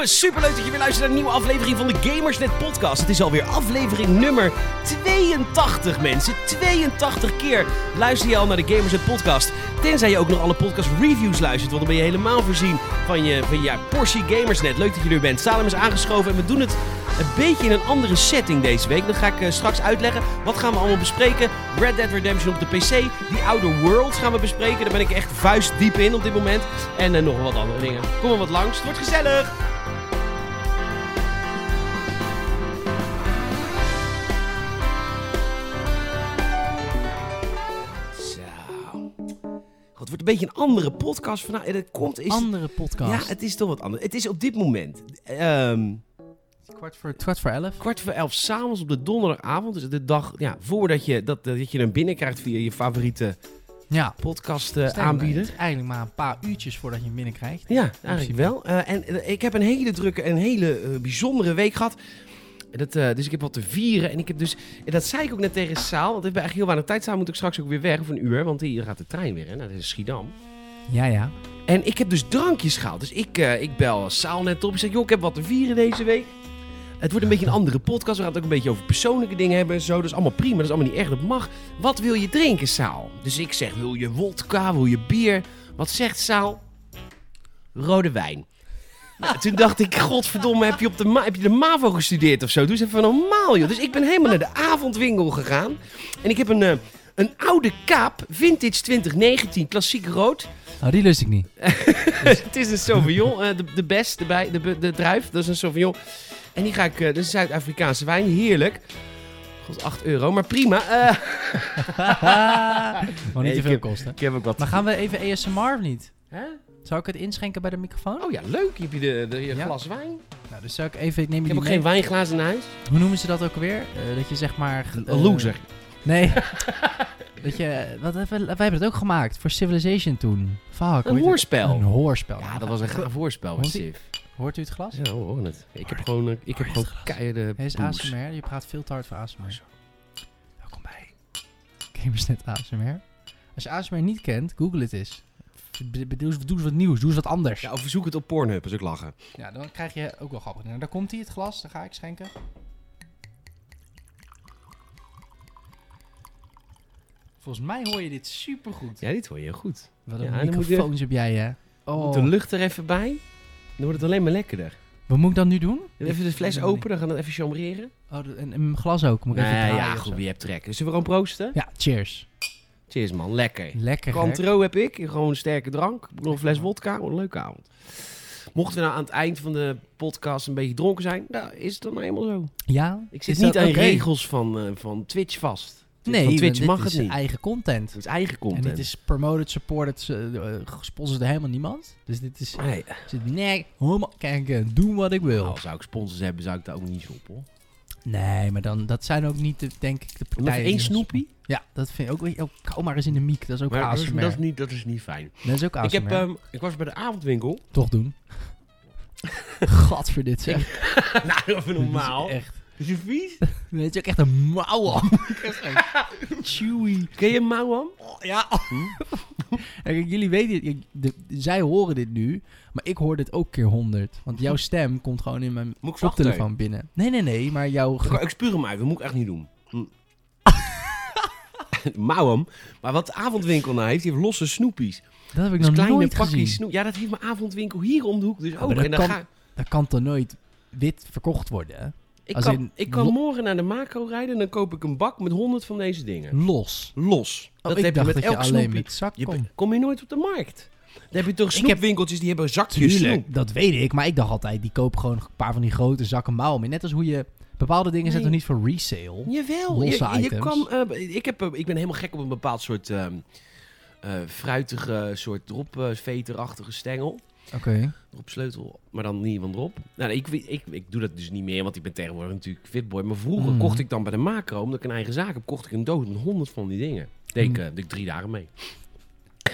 jongens, superleuk dat je weer luistert naar een nieuwe aflevering van de Gamersnet podcast. Het is alweer aflevering nummer 82 mensen. 82 keer luister je al naar de Gamersnet podcast. Tenzij je ook nog alle podcast reviews luistert, want dan ben je helemaal voorzien van je, van je portie Gamersnet. Leuk dat je er bent. Salem is aangeschoven en we doen het een beetje in een andere setting deze week. Dan ga ik eh, straks uitleggen wat gaan we allemaal bespreken. Red Dead Redemption op de PC, die Outer Worlds gaan we bespreken. Daar ben ik echt vuistdiep in op dit moment. En eh, nog wat andere dingen. Kom maar wat langs, wordt gezellig. Een beetje een andere podcast vandaag. En het komt is... andere podcast. Ja, het is toch wat anders. Het is op dit moment... ehm, kwart, voor, kwart voor elf. kwart voor elf s'avonds op de donderdagavond. Dus de dag ja, voordat je, dat, dat je hem binnenkrijgt via je favoriete Ja. podcast eh, het is Eigenlijk maar een paar uurtjes voordat je hem binnenkrijgt. Ja, eigenlijk wel. Eh, en eh, ik heb een hele drukke, een hele eh, bijzondere week gehad. Dat, eh, dus ik heb wat te vieren. En ik heb dus, en dat zei ik ook net tegen Saal. Want we hebben eigenlijk heel weinig tijd. Saal moet ik straks ook weer weg, of een uur. Want hier gaat de trein weer, hè. Nou, dat is Schiedam. Ja, ja. En ik heb dus drankjes gehaald. Dus ik, eh, ik bel Saal net op. Ik zeg, joh, ik heb wat te vieren deze week. Het wordt een beetje een andere podcast. We gaan het ook een beetje over persoonlijke dingen hebben en zo. Dat is allemaal prima. Dat is allemaal niet erg. Dat mag. Wat wil je drinken, Saal? Dus ik zeg, wil je wodka? Wil je bier? Wat zegt Saal? Rode wijn. Nou, toen dacht ik, godverdomme, heb je, op de, heb je de MAVO gestudeerd of zo? Doe eens even normaal, joh. Dus ik ben helemaal naar de avondwinkel gegaan. En ik heb een, eh, een oude kaap, vintage 2019, klassiek rood. Oh, die lust ik niet. Het is een Sauvignon, eh, de, de best, de, bij, de, de druif. Dat is een Sauvignon. En die ga ik, eh, dat is een Zuid-Afrikaanse wijn, heerlijk. God, 8 euro, maar prima. Maar Nee, niet te veel kosten. ik heb ook wat. Maar gaan we even ASMR of niet? Hè? Zou ik het inschenken bij de microfoon? Oh ja, leuk. Heb je de, de, je Ja. glas wijn? Nou, dus zou ik even... Ik neem Ik heb jullie ook mee. geen wijnglazen in huis. Hoe noemen ze dat ook alweer? Eh, dat je zeg maar... Een eh, loser. Nee. dat je... Wat, wij, wij hebben het ook gemaakt voor Civilization toen. Fuck. hoe heet Een het? hoorspel. Een hoorspel. Ja, dat was een gaaf hoorspel. Hoort? Sif. U het glas? Ja, we horen het. Ik heb gewoon, eh, ik heb gewoon keiharde Hij is. ASMR. Je praat veel te hard voor ASMR. Welkom bij Gamersnet ASMR. Als je ASMR niet kent, google het eens. Doe eens, wat nieuws, doe eens wat anders. Ja, of zoek het op Pornhub als ik lachen. Ja, dan krijg je ook wel grappig. Nou, daar komt hij, het glas. Dan ga ik schenken. Volgens mij hoor je dit supergoed. Ja, dit hoor je goed. Wat Ja, een moet je- microfoons heb jij, hè? Moet Oh. de lucht er even bij. Dan wordt het alleen maar lekkerder. Wat moet ik dan nu doen? Even de fles open, dan gaan we even chambreren. Oh, en, en mijn glas ook. Moet ik even Nee, draaien ja, of goed, je hebt trek. Dus zullen we gewoon proosten? Ja, cheers. Cheers man, lekker. Lekker? Cointreau heb ik, gewoon een sterke drank. Nog een fles wodka, een leuke avond. Mochten we nou aan het eind van de podcast een beetje dronken zijn, nou is het dan nou eenmaal zo. Ja? Ik zit Is niet dat aan regels van, eh, van Twitch vast. Nee, van Twitch dit mag is het niet. eigen content. Het is eigen content. En dit is promoted, supported, uh, gesponsord door helemaal niemand. Dus dit is... Nee, Zit, nee, helemaal kijken, doen wat ik wil. nou, zou ik sponsors hebben, zou ik daar ook niet op hoor. Nee, maar dan, dat zijn ook niet, de, denk ik, de Nog partijen... één die- snoepie? Ja, dat vind ik ook... Oh, kou maar eens in de miek, dat is ook Maar dat is, ASMR. dat, is niet, dat is niet fijn. Dat is ook ASMR. Ik, heb, ehm, ik was bij de avondwinkel. Toch doen. Gat voor dit, zeg. nou, even normaal. Dit is echt... Is je vies? Nee, het is ook echt een mouw. Chewy. Ken je Mauam? Ja. Kijk, jullie weten de- zij horen dit nu, maar ik hoor dit ook keer honderd. Want jouw stem komt gewoon in mijn Moet ik zachter? koptelefoon binnen. Nee, nee, nee, maar jouw... Ik, ik spuug hem uit, dat moet ik echt niet doen. Hm. Mauam. Maar wat de avondwinkel nou heeft, die heeft losse snoepies. Dat heb ik Dus nog kleine nooit pakjes gezien. snoep. Ja, dat heeft mijn avondwinkel hier om de hoek dus ook. maar dat En dan kan- ga, Dat kan toch nooit wit verkocht worden, hè? Ik, als kan, in ik kan morgen naar de macro rijden en dan koop ik een bak met honderd van deze dingen. Los. Los. Oh, dat ik heb dacht je met dat je elk alleen snoepje. met zak Je, kom je nooit op de markt. Dan heb je toch Ik heb- snoepwinkeltjes die hebben zakjes Tuurlijk, snoep. dat weet ik. Maar ik dacht altijd, die koop gewoon een paar van die grote zakken mouw mee. Net als hoe je... Bepaalde dingen zijn Nee. toch niet voor resale? Jawel, je, Losse je items. kan, eh, ik, heb, eh, ik ben helemaal gek op een bepaald soort ehm, eh, fruitige, soort dropveterachtige stengel. Oké. Dropsleutel, maar dan niet van drop. Nou, ik, ik, ik doe dat dus niet meer, want ik ben tegenwoordig natuurlijk fitboy. Maar vroeger Mm. kocht ik dan bij de macro, omdat ik een eigen zaak heb, kocht ik een doos met honderd van die dingen. Deed ik, Mm. eh, ik drie dagen mee.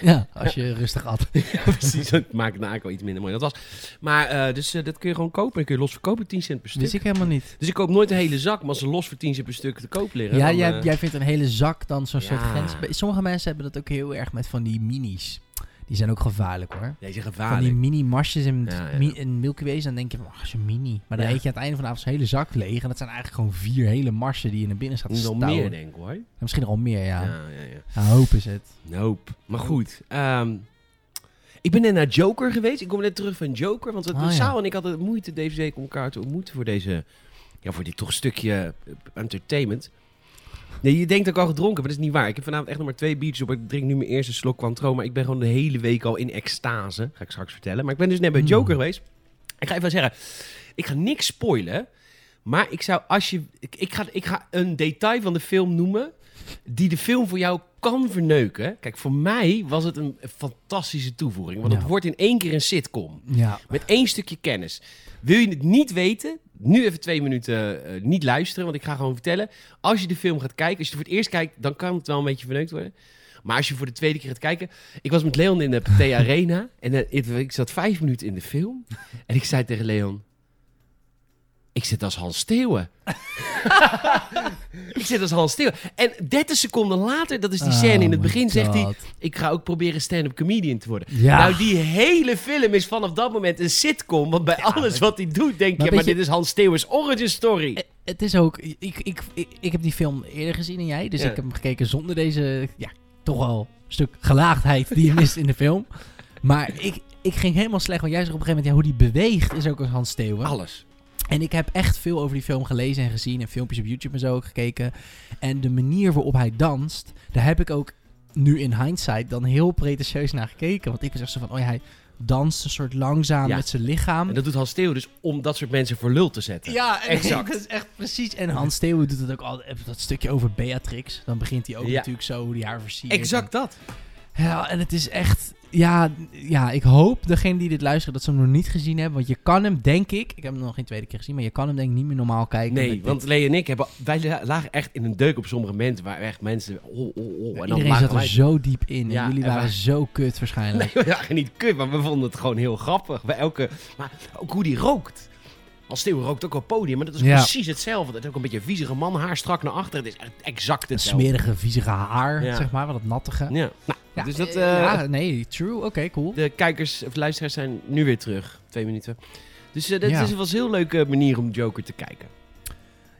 Ja, als je rustig had. ja, precies. Dat maakt het ook wel iets minder mooi. Dat was. Maar eh, dus eh, dat kun je gewoon kopen. En kun je los verkopen, 10 cent per stuk. Wist ik helemaal niet. Dus ik koop nooit een hele zak, maar als ze los voor 10 cent per stuk te koop liggen. Ja, dan, jij, jij vindt een hele zak dan zo'n soort grens. Sommige mensen hebben dat ook heel erg met van die minis. Die zijn ook gevaarlijk hoor. Deze Van gevaarlijk. die mini-marsjes in, Ja, ja. mi- in Milky Ways, dan denk je van, ach, is een mini. Maar dan Ja. eet je aan het einde van de avond zo'n hele zak leeg. En dat zijn eigenlijk gewoon vier hele marsen die je naar binnen staat te stouwen. meer, denk ik hoor. Ja, misschien al meer, ja. Ja, ja, ja. Ja, hoop is het. Nope. Maar goed. ehm, ik ben net naar Joker geweest. Ik kom net terug van Joker. Want de Ah, ja. Saal en ik hadden moeite deze week om elkaar te ontmoeten voor deze... Ja, voor dit toch stukje eh, entertainment. Nee, je denkt dat ik al gedronken, maar dat is niet waar. Ik heb vanavond echt nog maar twee biertjes op. Ik drink nu mijn eerste slok Cointreau. Maar ik ben gewoon de hele week al in extase. Ga ik straks vertellen. Maar ik ben dus net bij Hmm. Joker geweest. Ik ga even zeggen, ik ga niks spoilen. Maar ik zou als je... Ik, ik, ga, ik ga een detail van de film noemen die de film voor jou kan verneuken. Kijk, voor mij was het een fantastische toevoeging. Want Ja. het wordt in één keer een sitcom. Ja. Met één stukje kennis. Wil je het niet weten? Nu even twee minuten eh, niet luisteren, want ik ga gewoon vertellen. Als je de film gaat kijken, als je het voor het eerst kijkt, dan kan het wel een beetje verneukt worden. Maar als je voor de tweede keer gaat kijken... Ik was met Leon in de Pathé Arena en eh, ik zat vijf minuten in de film. En ik zei tegen Leon... Ik zit als Hans Steeuwen. ik zit als Hans Steeuwen. En 30 seconden later, dat is die scène in Oh het my begin, zegt hij... Ik ga ook proberen stand-up comedian te worden. Ja. Nou, die hele film is vanaf dat moment een sitcom. Want bij alles wat hij doet, denk Maar je... Maar je- dit is Hans Steeuwens origin story. Eh, Het is ook, ik, ik, ik, ik heb die film eerder gezien dan jij, dus Ja. ik heb hem gekeken zonder deze, ja, toch wel een stuk gelaagdheid die je mist in de film. Maar ik, ik ging helemaal slecht, want jij zegt op een gegeven moment, ja, hoe die beweegt is ook als Hans Steeuwen. Alles. En ik heb echt veel over die film gelezen en gezien en filmpjes op YouTube en zo ook gekeken. En de manier waarop hij danst, daar heb ik ook nu in hindsight dan heel pretentieus naar gekeken. Want ik was echt zo van, oh ja, hij danst een soort langzaam Ja. met zijn lichaam. En dat doet Hans Steeuwen dus om dat soort mensen voor lul te zetten. Ja, en Exact. dat is echt precies. En Hans Steeuwen doet het ook al. Dat stukje over Beatrix. Dan begint hij ook Ja. natuurlijk zo hoe die haar versiert. Exact dat. Ja, en het is echt. Ja, ja, ik hoop degene die dit luisteren dat ze hem nog niet gezien hebben. Want je kan hem, denk ik. Ik heb hem nog geen tweede keer gezien. Maar je kan hem denk ik niet meer normaal kijken. Nee, want dit. Lee en ik hebben... Wij la- lagen echt in een deuk op sommige momenten waar echt mensen... Oh, oh, oh. En dan Iedereen zat er wij- zo diep in. Ja, en jullie en waren wij- zo kut waarschijnlijk. Nee, we niet kut, maar we vonden het gewoon heel grappig. Bij elke... Maar ook hoe die rookt. Als Steeuwen rookt ook op podium, maar dat is Ja. precies hetzelfde. Het is ook een beetje viezige man, haar strak naar achter. Het is exact Een hetzelfde. smerige, viezige haar, Ja. zeg maar. Wat het nattige. Ja. Nou, Ja, dus dat... eh, eh, ja, nee, true. Oké, cool. De kijkers of luisteraars zijn nu weer terug. Twee minuten. Dus eh, dat Ja. is, was een heel leuke manier om Joker te kijken.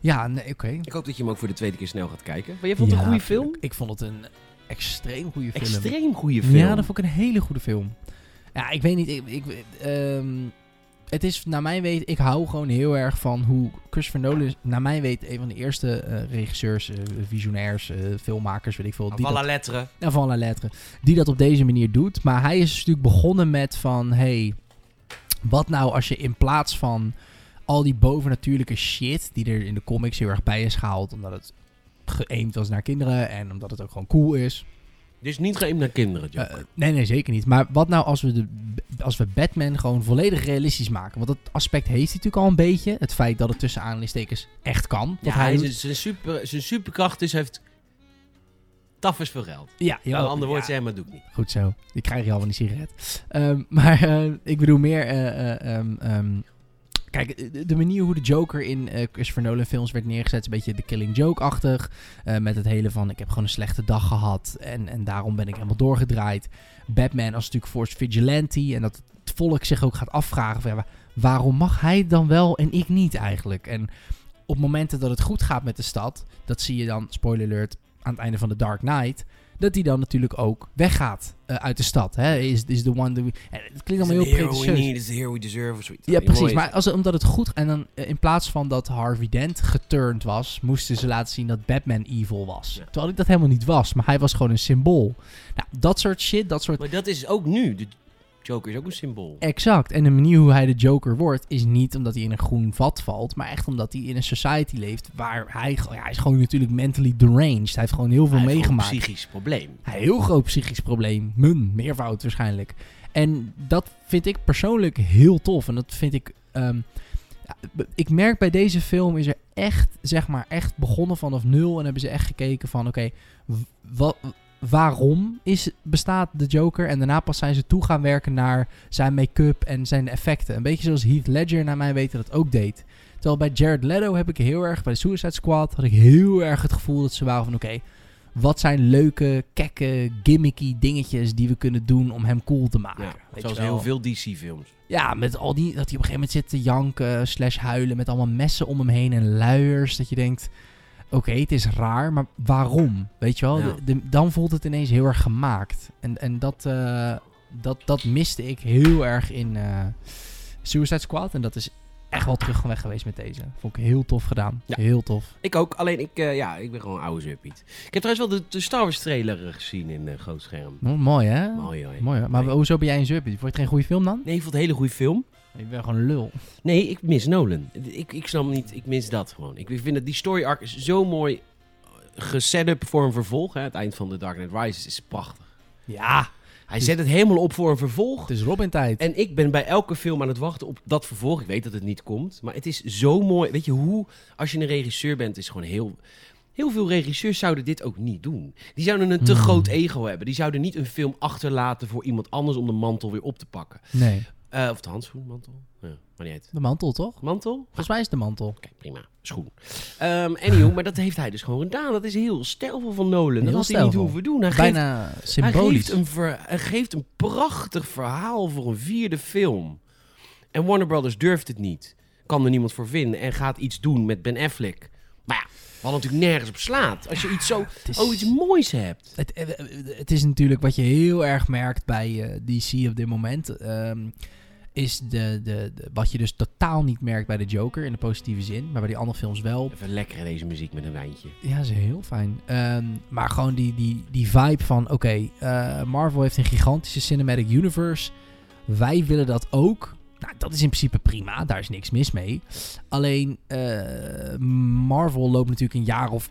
Ja, nee, oké. Ik hoop dat je hem ook voor de tweede keer snel gaat kijken. Maar jij vond het een goede film? Ik vond het een extreem goede film. Extreem goede film. Ja, dat vond ik een hele goede film. Ja, ik weet niet. Ik, ik, ehm, het is, naar mijn weten, ik hou gewoon heel erg van hoe Christopher Nolan is, naar mijn weten, een van de eerste eh, regisseurs, eh, visionairs, eh, filmmakers, weet ik veel. Van la lettre. ja, van la lettre. Die dat op deze manier doet. Maar hij is natuurlijk begonnen met van, hey, wat nou als je in plaats van al die bovennatuurlijke shit die er in de comics heel erg bij is gehaald, omdat het geëemd was naar kinderen en omdat het ook gewoon cool is. Dus niet geëmd naar kinderen, Joker. Eh, nee, nee, zeker niet. Maar wat nou als we, de, als we Batman gewoon volledig realistisch maken? Want dat aspect heeft hij natuurlijk al een beetje. Het feit dat het tussen aanhalingstekens echt kan. ja, hij hij zijn, super, zijn superkracht is, heeft taf is veel geld. ja, Ja, ja, een ander woord ja, zeggen, maar doe ik niet. Goed zo. Die krijg je al van die sigaret. Ehm, maar eh, ik bedoel meer... eh, ehm, ehm, kijk, de, manier hoe de Joker in eh, Christopher Nolan films werd neergezet... is een beetje de Killing Joke-achtig. Eh, met het hele van, ik heb gewoon een slechte dag gehad... en, en daarom ben ik helemaal doorgedraaid. Batman als natuurlijk force vigilante... en dat het volk zich ook gaat afvragen... Van, waarom mag hij dan wel en ik niet eigenlijk? En op momenten dat het goed gaat met de stad... dat zie je dan, spoiler alert, aan het einde van The Dark Knight dat hij dan natuurlijk ook weggaat eh, uit de stad. Hè? Is, is the one that we... En het klinkt allemaal heel pretentieus. is the hero we deserve. Of zoiets. Ja, Die precies. Maar als, omdat het goed... En dan eh, in plaats van dat Harvey Dent geturnd was... moesten ze laten zien dat Batman evil was. Ja. Terwijl ik dat helemaal niet was. Maar hij was gewoon een symbool. Nou, dat soort shit, dat soort... Maar dat is ook nu. De Joker is ook een symbool. Exact. En de manier hoe hij de Joker wordt... is niet omdat hij in een groen vat valt... maar echt omdat hij in een society leeft... waar hij... Ja, hij is gewoon natuurlijk mentally deranged. Hij heeft gewoon heel veel Hij meegemaakt. een psychisch probleem. Een heel groot psychisch probleem. Mun, meervoud waarschijnlijk. En dat vind ik persoonlijk heel tof. En dat vind ik... ehm, ik merk bij deze film is er echt, zeg maar, echt begonnen vanaf nul. En hebben ze echt gekeken van, oké, wat... Waarom is, bestaat de Joker? En daarna pas zijn ze toe gaan werken naar zijn make-up en zijn effecten. Een beetje zoals Heath Ledger naar mij weten dat ook deed. Terwijl bij Jared Leto heb ik heel erg, bij de Suicide Squad, had ik heel erg het gevoel dat ze waren van, oké, wat zijn leuke, kekke, gimmicky dingetjes die we kunnen doen om hem cool te maken. Ja, zoals heel veel DC-films. Ja, met al die, dat hij op een gegeven moment zit te janken, slash huilen, met allemaal messen om hem heen en luiers. Dat je denkt, oké, het is raar, maar waarom? Weet je wel, Ja. De- de- dan voelt het ineens heel erg gemaakt. En, en dat, eh, dat, dat miste ik heel erg in eh, Suicide Squad. En dat is echt wel terug weg geweest met deze. Vond ik heel tof gedaan. Ja. Heel tof. Ik ook, alleen ik, eh, ja, ik ben gewoon een oude zuppiet. Ik heb trouwens wel de, de Star Wars trailer gezien in uh, groot scherm. Oh, mooi, hè? Mooi hoor. Mooi? Maar Nee. hoezo ben jij een zuppie? Vond je het geen goede film dan? Nee, ik vond het een hele goede film. Ik ben gewoon een lul. Nee, ik mis Nolan. Ik, ik snap niet, ik mis dat gewoon. Ik vind dat die story arc is zo mooi eh, geset voor een vervolg. Hè. Het eind van The Dark Knight Rises is prachtig. Ja, Hij zet het helemaal op voor een vervolg. het is Robin-tijd. En ik ben bij elke film aan het wachten op dat vervolg. Ik weet dat het niet komt. Maar het is zo mooi. Weet je hoe, als je een regisseur bent, is gewoon heel. Heel veel regisseurs zouden dit ook niet doen. Die zouden een te Hmm. groot ego hebben. Die zouden niet een film achterlaten voor iemand anders om de mantel weer op te pakken. Nee, Eh, of de handschoen, mantel. Ja, maar niet uit. de mantel toch? Mantel? Volgens mij is het de mantel. Oké, prima. Schoen. Ehm anyhow, maar dat heeft hij dus gewoon gedaan. Dat is heel stijlvol van Nolan. Dat had hij niet hoeven doen. Hij geeft, Bijna hij, symbolisch. geeft een ver- hij geeft een prachtig verhaal voor een vierde film. En Warner Brothers durft het niet. Kan er niemand voor vinden. En gaat iets doen met Ben Affleck. Maar ja, wat natuurlijk nergens op slaat. Als je iets zo, is- oh, iets moois hebt. Het, eh, eh, het is natuurlijk wat je heel erg merkt bij DC op dit moment. ehm, is de, de, de- wat je dus totaal niet merkt bij de Joker in de positieve zin. Maar bij die andere films wel. Even lekker deze muziek met een wijntje. Ja, ze heel fijn. Ehm, maar gewoon die, die, die vibe van: oké, eh, Marvel heeft een gigantische cinematic universe. Wij willen dat ook. Nou, dat is in principe prima. Daar is niks mis mee. Alleen eh, Marvel loopt natuurlijk een jaar of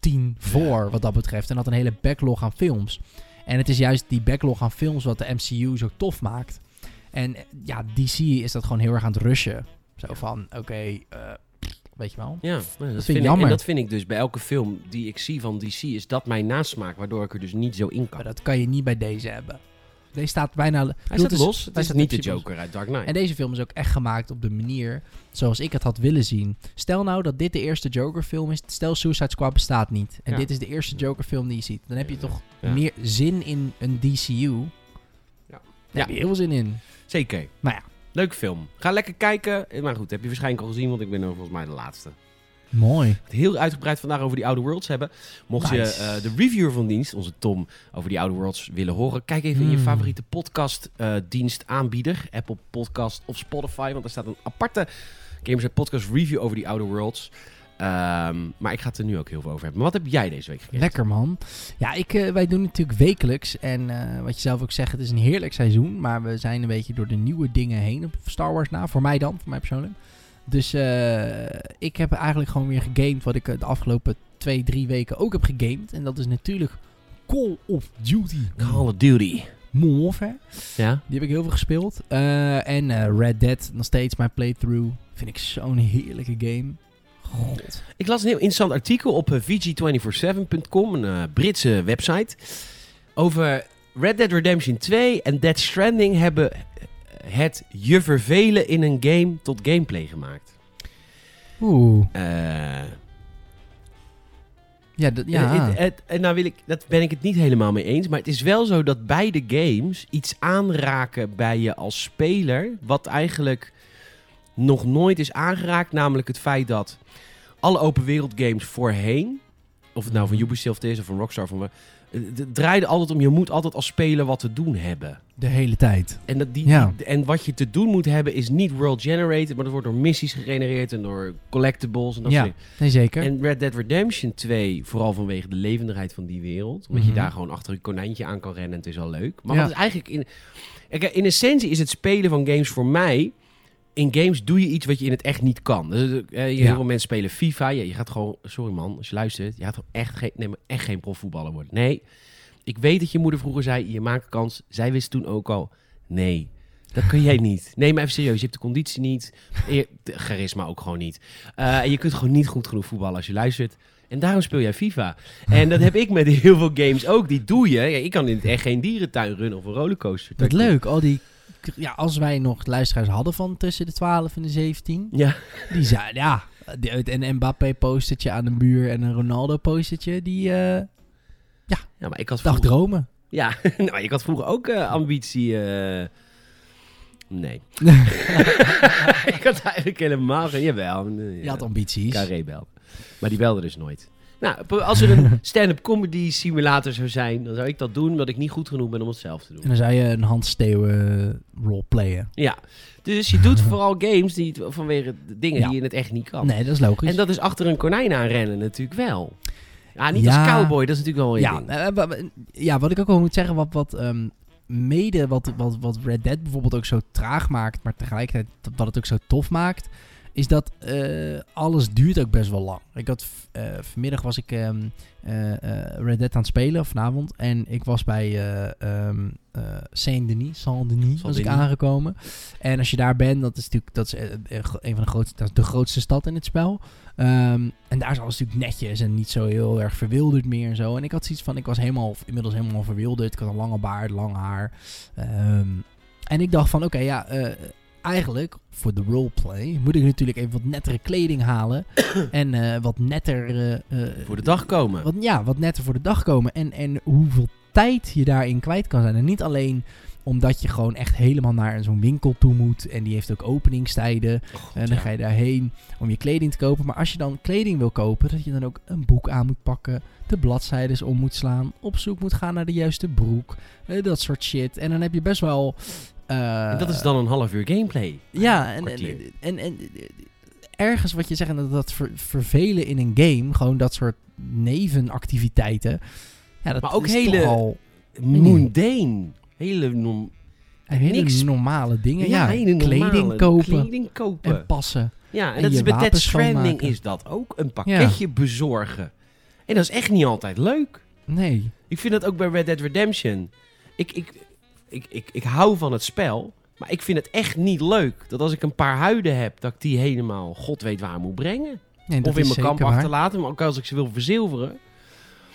tien voor wat dat betreft. En had een hele backlog aan films. En het is juist die backlog aan films wat de MCU zo tof maakt. En eh, ja, DC is dat gewoon heel erg aan het rushen. Zo van: oké, eh, weet je wel. Ja, dat, vind ik vind ik, jammer. en dat vind ik dus bij elke film die ik zie van DC, is dat mijn nasmaak, waardoor ik er dus niet zo in kan. Maar dat kan je niet bij deze hebben. Deze staat bijna... Hij bedoel, staat los. Het is staat niet de Joker uit Dark Knight. En deze film is ook echt gemaakt op de manier zoals ik het had willen zien. Stel nou dat dit de eerste Joker film is. Stel Suicide Squad bestaat niet. En Ja. dit is de eerste Joker film die je ziet. Dan heb je toch Ja. meer zin in een DCU. Ja. Daar heb je heel veel zin in. Zeker. Maar ja, Leuke film. Ga lekker kijken. Maar goed, heb je waarschijnlijk al gezien, want ik ben volgens mij de laatste. mooi. Heel uitgebreid vandaag over die Outer Worlds hebben. Mocht Nice. je eh, de reviewer van dienst, onze Tom, over die Outer Worlds willen horen, kijk even in je Mm. favoriete podcast eh, dienst aanbieder. Apple Podcast of Spotify, want er staat een aparte Gamers Podcast review over die Outer Worlds. Ehm, maar ik ga het er nu ook heel veel over hebben. Maar wat heb jij deze week gekeken? Lekker man. Ja, ik, eh, wij doen het natuurlijk wekelijks. En eh, wat je zelf ook zegt, het is een heerlijk seizoen. Maar we zijn een beetje door de nieuwe dingen heen op Star Wars na. Voor mij dan, voor mij persoonlijk. Dus eh, ik heb eigenlijk gewoon weer gegamed wat ik de afgelopen twee, drie weken ook heb gegamed. En dat is natuurlijk Call of Duty. Call of Duty. Modern Warfare. Ja? Die heb ik heel veel gespeeld. En Red Dead, nog steeds mijn playthrough. Vind ik zo'n heerlijke game. God. Ik las een heel interessant artikel op eh, VG247.com, een eh, Britse website. Over Red Dead Redemption 2 en Dead Stranding hebben het je vervelen in een game tot gameplay gemaakt. Oeh. Eh, Ja, dat, ja. en nou wil ik, dat ben ik het niet helemaal mee eens. Maar het is wel zo dat beide games iets aanraken bij je als speler. Wat eigenlijk nog nooit is aangeraakt. Namelijk het feit dat alle open wereld games voorheen. Of het nou van Ubisoft is of van Rockstar. Van, het het draaide altijd om, je moet altijd als speler wat te doen hebben. de hele tijd. En, dat die, Ja. die- en wat je te doen moet hebben is niet world generated. Maar dat wordt door missies gegenereerd en door collectibles en dat Ja. soort dingen. Zeker. En Red Dead Redemption 2, vooral vanwege de levendigheid van die wereld. Omdat Mhm. je daar gewoon achter een konijntje aan kan rennen en het is al leuk. Maar Ja. wat is eigenlijk in... In essentie is het spelen van games voor mij... In games doe je iets wat je in het echt niet kan. Dus, eh, Ja. Heel veel mensen spelen FIFA. Ja, je gaat gewoon... Sorry man, als je luistert. Je gaat gewoon echt geen, nee, maar echt geen profvoetballer worden. Nee, ik weet dat je moeder vroeger zei... Je maakt kans. Zij wist toen ook al... Nee, dat kun jij niet. Nee, maar even serieus. Je hebt de conditie niet. Je, charisma ook gewoon niet. Eh, en je kunt gewoon niet goed genoeg voetballen als je luistert. En daarom speel jij FIFA. En dat heb ik met heel veel games ook. Die doe je. Ja, ik kan in het echt geen dierentuin runnen of een rollercoaster. Wat leuk, al die... Ja, als wij nog luisteraars hadden van tussen de 12 en de 17, Ja, die zeiden, ja, een Mbappé-postertje aan de muur en een Ronaldo-postertje, die, eh, Ja. Ja, maar ik had vroeger... dromen. Ja, nou, ik had vroeger ook eh, ambitie... eh, Nee. ik had eigenlijk helemaal geen... Jawel. Je had ambities. Carré belde. Maar die belde dus nooit. Nou, als er een stand-up comedy simulator zou zijn, dan zou ik dat doen, omdat ik niet goed genoeg ben om het zelf te doen. En dan zou je een Hans Steeuwen roleplayen. Ja, dus je doet vooral games die vanwege de dingen Ja. die je in het echt niet kan. Nee, dat is logisch. En dat is achter een konijn aanrennen natuurlijk wel. Ja, niet Ja. als cowboy, dat is natuurlijk wel een ja, ding. eh, wa- ja, wat ik ook wel moet zeggen, wat, wat ehm, mede wat, wat, wat Red Dead bijvoorbeeld ook zo traag maakt, maar tegelijkertijd wat het ook zo tof maakt, is dat eh, alles duurt ook best wel lang. Ik had eh, vanmiddag was ik ehm, eh, Red Dead aan het spelen, vanavond, en ik was bij eh ehm, eh, Saint-Denis, Saint-Denis was ik aangekomen. En als je daar bent, dat is natuurlijk dat is, een van de grootste, dat is de grootste stad in het spel. Ehm, en daar is alles natuurlijk netjes en niet zo heel erg verwilderd meer en zo. En ik had zoiets van, ik was helemaal, inmiddels helemaal verwilderd. Ik had een lange baard, lang haar. En ik dacht van, oké, ja, eigenlijk voor de roleplay moet ik natuurlijk even wat nettere kleding halen. en eh, wat netter... eh, eh, Voor de dag komen. wat, ja, wat netter voor de dag komen. En, en hoeveel tijd je daarin kwijt kan zijn. En niet alleen omdat je gewoon echt helemaal naar zo'n winkel toe moet. En die heeft ook openingstijden. En dan ja. ga je daarheen om je kleding te kopen. Maar als je dan kleding wil kopen, dat je dan ook een boek aan moet pakken. De bladzijdes om moet slaan. Op zoek moet gaan naar de juiste broek. dat soort shit. En dan heb je best wel... eh, En dat is dan een half uur gameplay. ja, en, en, en, en, ergens wat je zegt, dat, dat ver- vervelen in een game, gewoon dat soort nevenactiviteiten. Ja, dat Maar ook is hele- toch al Mundane. Hele, niks- normale dingen. Ja, hele normale kleding kopen Kleding kopen. en passen. Ja, en, En dat is bij Dead Stranding is dat ook. Een pakketje bezorgen. En dat is echt niet altijd leuk. Nee. Ik vind dat ook bij Red Dead Redemption. Ik, ik, ik, ik, ik hou van het spel. Maar ik vind het echt niet leuk dat als ik een paar huiden heb, dat ik die helemaal god weet waar moet brengen. nee of in mijn kamp waar. achterlaten. Maar ook als ik ze wil verzilveren,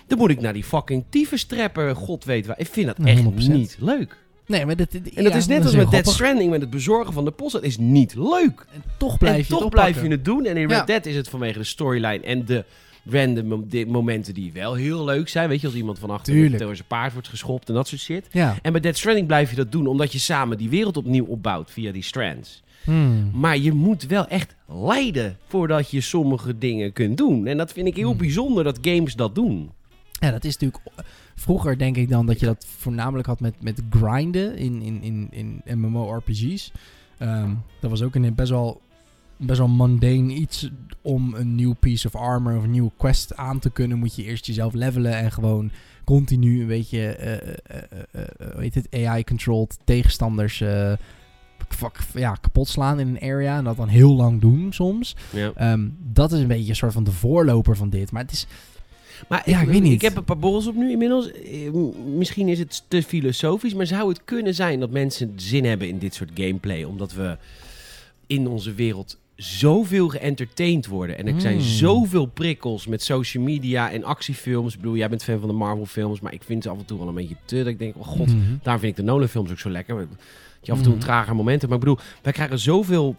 dan moet ik naar die fucking tyfustreppen, god weet waar. Ik vind dat echt 100%. niet leuk. Nee, maar dat, En dat is net als met Dead Stranding, met het bezorgen van de post. Dat is niet leuk. En toch blijf en je toch het blijf je het doen. En in Red Ja. Dead is het vanwege de storyline en de random momenten die wel heel leuk zijn. Weet je, als iemand van achter door zijn paard wordt geschopt en dat soort shit. Ja. En bij Dead Stranding blijf je dat doen omdat je samen die wereld opnieuw opbouwt via die strands. Hmm. Maar je moet wel echt lijden voordat je sommige dingen kunt doen. En dat vind ik heel Hmm. bijzonder dat games dat doen. Ja, dat is natuurlijk... Vroeger denk ik dan dat je dat voornamelijk had met, met grinden in, in, in, in MMORPG's. Ehm, dat was ook een best wel, best wel mundane iets. Om een nieuw piece of armor of een nieuwe quest aan te kunnen, moet je eerst jezelf levelen en gewoon continu een beetje, hoe heet het, AI-controlled tegenstanders ja, kapot slaan in een area. En dat dan heel lang doen soms. Ja. Ehm, dat is een beetje een soort van de voorloper van dit. Maar het is, Maar Ja, ik weet niet. Ik heb een paar borrels op nu inmiddels. Misschien is het te filosofisch, maar zou het kunnen zijn dat mensen zin hebben in dit soort gameplay? Omdat we in onze wereld zoveel geëntertained worden. En er zijn Mm. zoveel prikkels met social media en actiefilms. Ik bedoel, jij bent fan van de Marvel films, maar ik vind ze af en toe wel een beetje te. Dat ik denk, oh god, Mhm. Daarom vind ik de Nolan films ook zo lekker. Je af en toe een Mhm. trager momenten. Maar ik bedoel, wij krijgen zoveel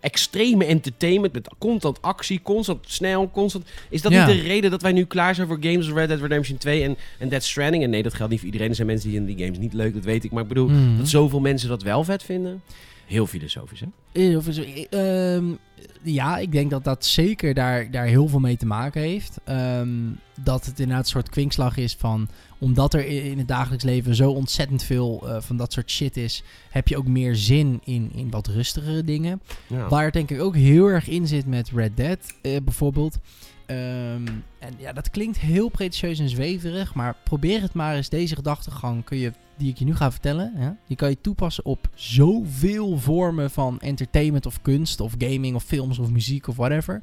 extreme entertainment met constant actie, constant snel, constant... Is dat Ja. niet de reden dat wij nu klaar zijn voor games als Red Dead Redemption 2 en, en Dead Stranding? En nee, dat geldt niet voor iedereen. Er zijn mensen die in die games niet leuk, dat weet ik. Maar ik bedoel, dat zoveel mensen dat wel vet vinden. Heel filosofisch, hè? Is- eh, ehm, ja, ik denk dat dat zeker daar, daar heel veel mee te maken heeft. Ehm, dat het inderdaad een soort kwinkslag is van... Omdat er in het dagelijks leven zo ontzettend veel eh, van dat soort shit is... heb je ook meer zin in, in wat rustigere dingen. Ja. Waar het denk ik ook heel erg in zit met Red Dead eh, bijvoorbeeld. Ehm, en ja, dat klinkt heel pretentieus en zweverig, maar probeer het maar eens. Deze gedachtegang kun je, die ik je nu ga vertellen, hè, die kan je toepassen op zoveel vormen van entertainment of kunst of gaming of films of muziek of whatever.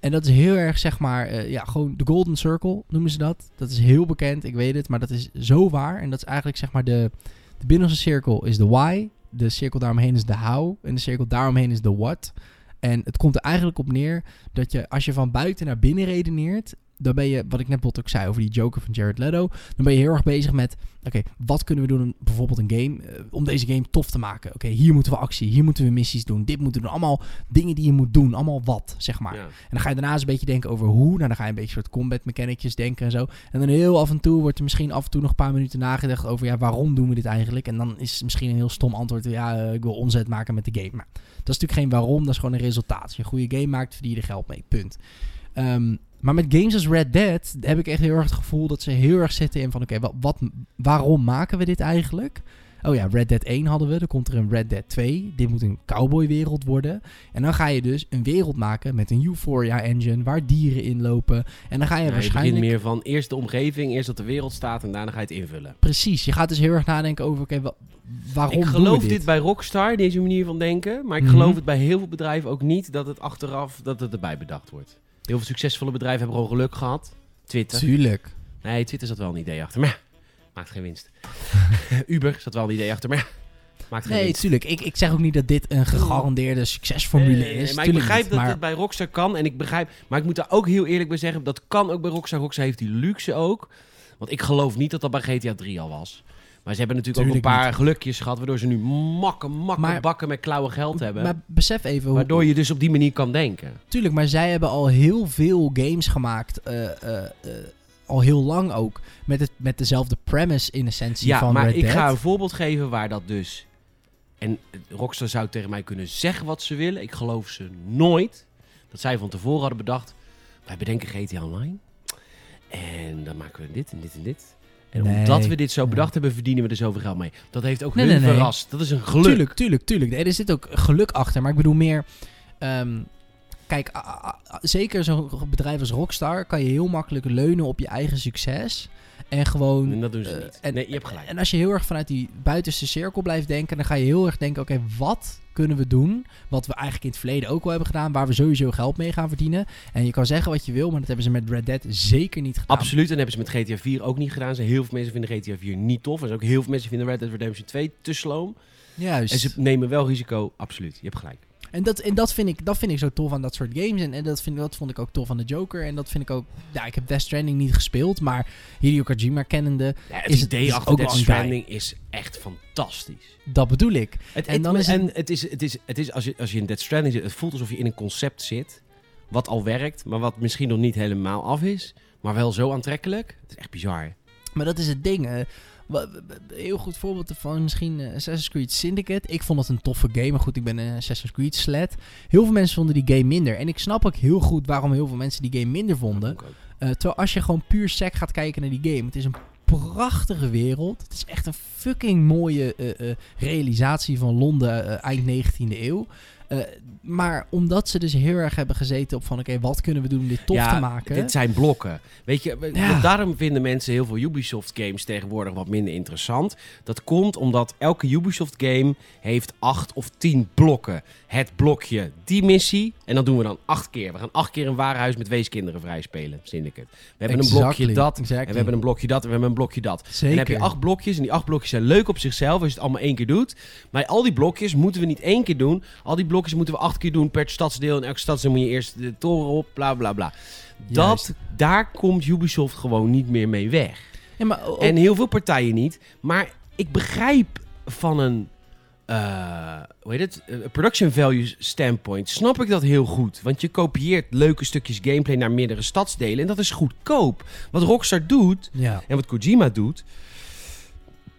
En dat is heel erg, zeg maar, eh, ja, gewoon de Golden Circle noemen ze dat. Dat is heel bekend, ik weet het, maar dat is zo waar. En dat is eigenlijk, zeg maar, de, de binnenste cirkel is de why, de cirkel daaromheen is de how en de cirkel daaromheen is de what. En het komt er eigenlijk op neer dat je, als je van buiten naar binnen redeneert, dan ben je, wat ik net bijvoorbeeld ook zei over die Joker van Jared Leto, dan ben je heel erg bezig met, oké, wat kunnen we doen, om bijvoorbeeld een game, eh, om deze game tof te maken. Oké, hier moeten we actie, hier moeten we missies doen, dit moeten we doen. Allemaal dingen die je moet doen, allemaal wat, zeg maar. Ja. En dan ga je daarna eens een beetje denken over hoe. Nou, dan ga je een beetje soort combat mechanicjes denken en zo. En dan heel af en toe wordt er misschien af en toe nog een paar minuten nagedacht over, ja, waarom doen we dit eigenlijk? En dan is misschien een heel stom antwoord, ja, eh, ik wil omzet maken met de game. Maar dat is natuurlijk geen waarom, dat is gewoon een resultaat. Als je een goede game maakt, verdien je er geld mee, punt. Ehm, maar met games als Red Dead heb ik echt heel erg het gevoel dat ze heel erg zitten in van... Oké, wat, wat, waarom maken we dit eigenlijk? Oh ja, Red Dead 1 hadden we. Dan komt er een Red Dead 2. Dit moet een cowboywereld worden. En dan ga je dus een wereld maken met een Euphoria engine... waar dieren in lopen. En dan ga je Ja, je waarschijnlijk... begint meer van eerst de omgeving, eerst dat de wereld staat en daarna ga je het invullen. Precies, je gaat dus heel erg nadenken over... Oké, wa- waarom ik doen geloof we dit? bij Rockstar, deze manier van denken. Maar ik Mhm. geloof het bij heel veel bedrijven ook niet dat het achteraf dat het erbij bedacht wordt. Heel veel succesvolle bedrijven hebben gewoon geluk gehad. Twitter. Tuurlijk. Nee, Twitter zat wel een idee achter. Maar maakt geen winst. Uber zat wel een idee achter. Maar maakt geen Nee, winst. tuurlijk. Ik, ik zeg ook niet dat dit een gegarandeerde succesformule Nee, nee, nee, is. maar ik begrijp niet, dat maar- het bij Rockstar kan. En ik begrijp, maar ik moet daar ook heel eerlijk bij zeggen, dat kan ook bij Rockstar. Rockstar heeft die luxe ook. Want ik geloof niet dat dat bij GTA 3 al was. Maar ze hebben natuurlijk ook een paar gelukjes gehad, waardoor ze nu makken, makken, Maar- bakken met klauwen geld hebben. Maar besef even hoe, waardoor je dus op die manier kan denken. Tuurlijk, maar zij hebben al heel veel games gemaakt. eh, eh, eh, al heel lang ook. Met, het, met dezelfde premise in essentie Ja, van maar Red ik Dead. ga een voorbeeld geven waar dat dus... En Rockstar zou tegen mij kunnen zeggen wat ze willen. Ik geloof ze nooit dat zij van tevoren hadden bedacht... Wij bedenken GTA Online. En dan maken we dit en dit en dit. En Nee. omdat we dit zo Nee. bedacht hebben, verdienen we er zoveel geld mee. Dat heeft ook Nee, hun verrast. Dat is een geluk. Tuurlijk, tuurlijk, tuurlijk. Er zit ook geluk achter. Maar ik bedoel meer... ehm, kijk, zeker zo'n bedrijf als Rockstar... kan je heel makkelijk leunen op je eigen succes. En gewoon... En dat doen ze eh, niet. en- nee, je hebt gelijk. En als je heel erg vanuit die buitenste cirkel blijft denken, dan ga je heel erg denken: oké, wat kunnen we doen? Wat we eigenlijk in het verleden ook al hebben gedaan, waar we sowieso geld mee gaan verdienen. En je kan zeggen wat je wil, maar dat hebben ze met Red Dead zeker niet gedaan. Absoluut. En hebben ze met GTA 4 ook niet gedaan. Zijn heel veel mensen vinden GTA 4 niet tof. Er zijn ook heel veel mensen vinden Red Dead Redemption 2 te sloom. Juist. En ze nemen wel risico. Absoluut. Je hebt gelijk. En, dat, en dat, vind ik, dat vind ik zo tof aan dat soort games. En, en dat, vind, dat vond ik ook tof aan de Joker. En dat vind ik ook. Ja, ik heb Death Stranding niet gespeeld, maar Hideo Kojima kennende, Ja, het Is idee achter ook Death. Stranding is echt fantastisch. dat bedoel ik. Het, En het- is en het is, het is, het is als, je, als je in Death Stranding zit, het voelt alsof je in een concept zit. Wat al werkt, maar wat misschien nog niet helemaal af is. Maar wel zo aantrekkelijk. Het is echt bizar. Maar dat is het ding. Heel goed voorbeeld ervan misschien eh, Assassin's Creed Syndicate. Ik vond het een toffe game, maar goed, ik ben een Assassin's Creed sled. Heel veel mensen vonden die game minder. En ik snap ook heel goed waarom heel veel mensen die game minder vonden. Eh, terwijl als je gewoon puur sec gaat kijken naar die game, het is een prachtige wereld. Het is echt een fucking mooie eh, realisatie van Londen eind 19e eeuw. Eh, maar omdat ze dus heel erg hebben gezeten op van... oké, wat kunnen we doen om dit tof Ja, te maken? Dit zijn blokken. Weet je, Ja. daarom vinden mensen heel veel Ubisoft games tegenwoordig wat minder interessant. Dat komt omdat elke Ubisoft game heeft acht of tien blokken. Het blokje, die missie. En dat doen we dan acht keer. We gaan acht keer een warenhuis met weeskinderen vrij spelen. Syndicate. We hebben een blokje Exactly, dat. En we hebben een blokje dat. En we hebben een blokje dat. Zeker. En dan heb je acht blokjes. En die acht blokjes zijn leuk op zichzelf als je het allemaal één keer doet. Maar al die blokjes moeten we niet één keer doen. Al die blokjes moeten we acht keer doen per stadsdeel. En elke stadsdeel moet je eerst de toren op, bla bla bla. Dat, Juist. daar komt Ubisoft gewoon niet meer mee weg. Ja, maar ook- En heel veel partijen niet. Maar ik begrijp van een eh, hoe heet het? Eh, production value standpoint snap ik dat heel goed. Want je kopieert leuke stukjes gameplay naar meerdere stadsdelen. En dat is goedkoop. Wat Rockstar doet, ja. en wat Kojima doet.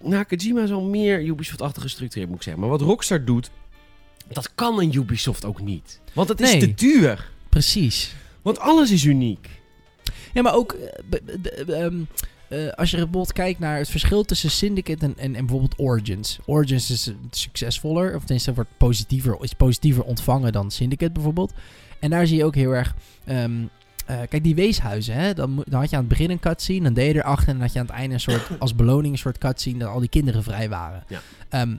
Nou, Kojima is al meer Ubisoft-achtig gestructureerd, moet ik zeggen. Maar wat Rockstar doet, dat kan een Ubisoft ook niet. Want het is Nee. te duur. precies. Want alles is uniek. Ja, maar ook eh, ehm, eh, als je bijvoorbeeld kijkt naar het verschil tussen Syndicate en, en, en bijvoorbeeld Origins. Origins is eh, succesvoller, of tenminste wordt positiever, is positiever ontvangen dan Syndicate bijvoorbeeld. En daar zie je ook heel erg... ehm, eh, kijk, die weeshuizen, hè, dan, dan had je aan het begin een cutscene, dan deed je erachter en dan had je aan het einde een soort, als beloning een soort cutscene dat al die kinderen vrij waren. Ja. Ehm,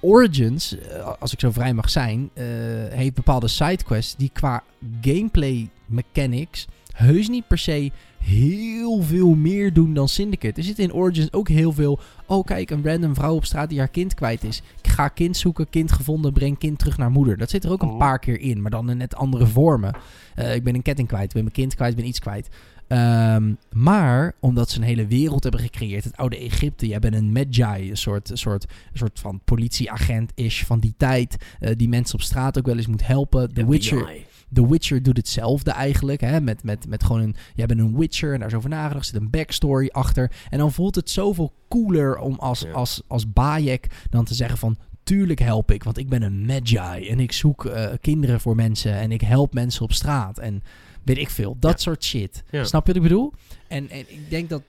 Origins, eh, als ik zo vrij mag zijn, eh, heeft bepaalde sidequests die qua gameplay mechanics heus niet per se heel veel meer doen dan Syndicate. Er zit in Origins ook heel veel. Oh, kijk, een random vrouw op straat die haar kind kwijt is. Ik ga kind zoeken, kind gevonden, breng kind terug naar moeder. Dat zit er ook een Oh. paar keer in, maar dan in net andere vormen. Eh, ik ben een ketting kwijt, ik ben mijn kind kwijt, ik ben iets kwijt. Ehm, maar omdat ze een hele wereld hebben gecreëerd, het oude Egypte, jij bent een magi, een soort, een soort, een soort van politieagent-ish van die tijd, eh, die mensen op straat ook wel eens moet helpen. The Witcher. The Witcher doet hetzelfde eigenlijk. Hè? Met, met, met gewoon een. Jij bent een Witcher en daar is over nagedacht. Er zit een backstory achter. En dan voelt het zoveel cooler om als, Ja. als, als Bayek dan te zeggen van. Tuurlijk help ik, want ik ben een magi. En ik zoek eh, kinderen voor mensen. En ik help mensen op straat. En weet ik veel. Dat Ja. soort shit. Ja. Snap je wat ik bedoel? En, en ik denk dat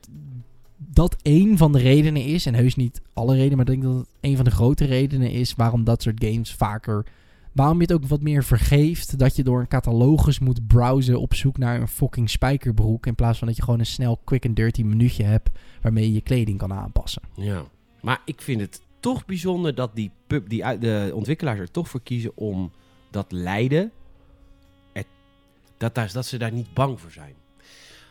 dat één van de redenen is. En heus niet alle redenen. Maar ik denk dat het een van de grote redenen is. waarom dat soort games vaker Waarom je het ook wat meer vergeeft dat je door een catalogus moet browsen op zoek naar een fucking spijkerbroek. In plaats van dat je gewoon een snel quick and dirty minuutje hebt waarmee je je kleding kan aanpassen. Ja. Maar ik vind het toch bijzonder dat die, pub, die de ontwikkelaars er toch voor kiezen om dat lijden. Dat, daar, dat ze daar niet bang voor zijn.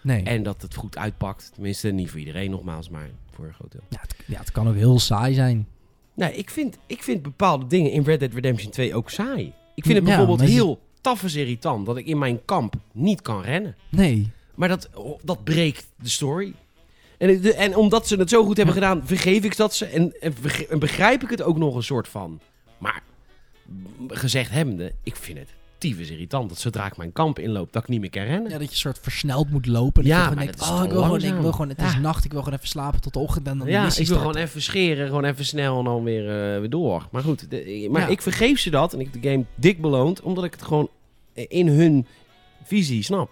Nee. En dat het goed uitpakt. Tenminste, niet voor iedereen nogmaals, maar voor een groot deel. ja, het, ja, het kan ook heel saai zijn. Nou, ik vind, ik vind bepaalde dingen in Red Dead Redemption 2 ook saai. Ik vind het Ja, bijvoorbeeld heel tafels irritant dat ik in mijn kamp niet kan rennen. Nee. Maar dat, dat breekt de story. En, de- en omdat ze het zo goed hebben gedaan, vergeef ik dat ze. En, en begrijp ik het ook nog een soort van. Maar gezegd hebbende, ik vind het tyfus irritant dat zodra ik mijn kamp inloop, dat ik niet meer kan rennen. Ja, dat je soort versneld moet lopen. Ja, maar denkt, oh, ik wil, gewoon, ik wil gewoon, het is Ja. nacht, ik wil gewoon even slapen tot de ochtend en dan Ja, ik wil starten. gewoon even scheren, gewoon even snel en dan weer, eh, weer door. Maar goed, de- maar Ja. ik vergeef ze dat en ik heb de game dik beloond, omdat ik het gewoon in hun visie snap.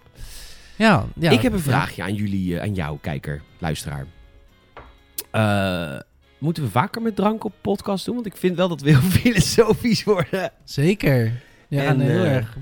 Ja, ja. ik heb een vraagje aan jullie, eh, aan jou, kijker, luisteraar. Eh, moeten we vaker met drank op podcast doen? Want ik vind wel dat we heel filosofisch worden. Zeker. Ja, En, heel eh, erg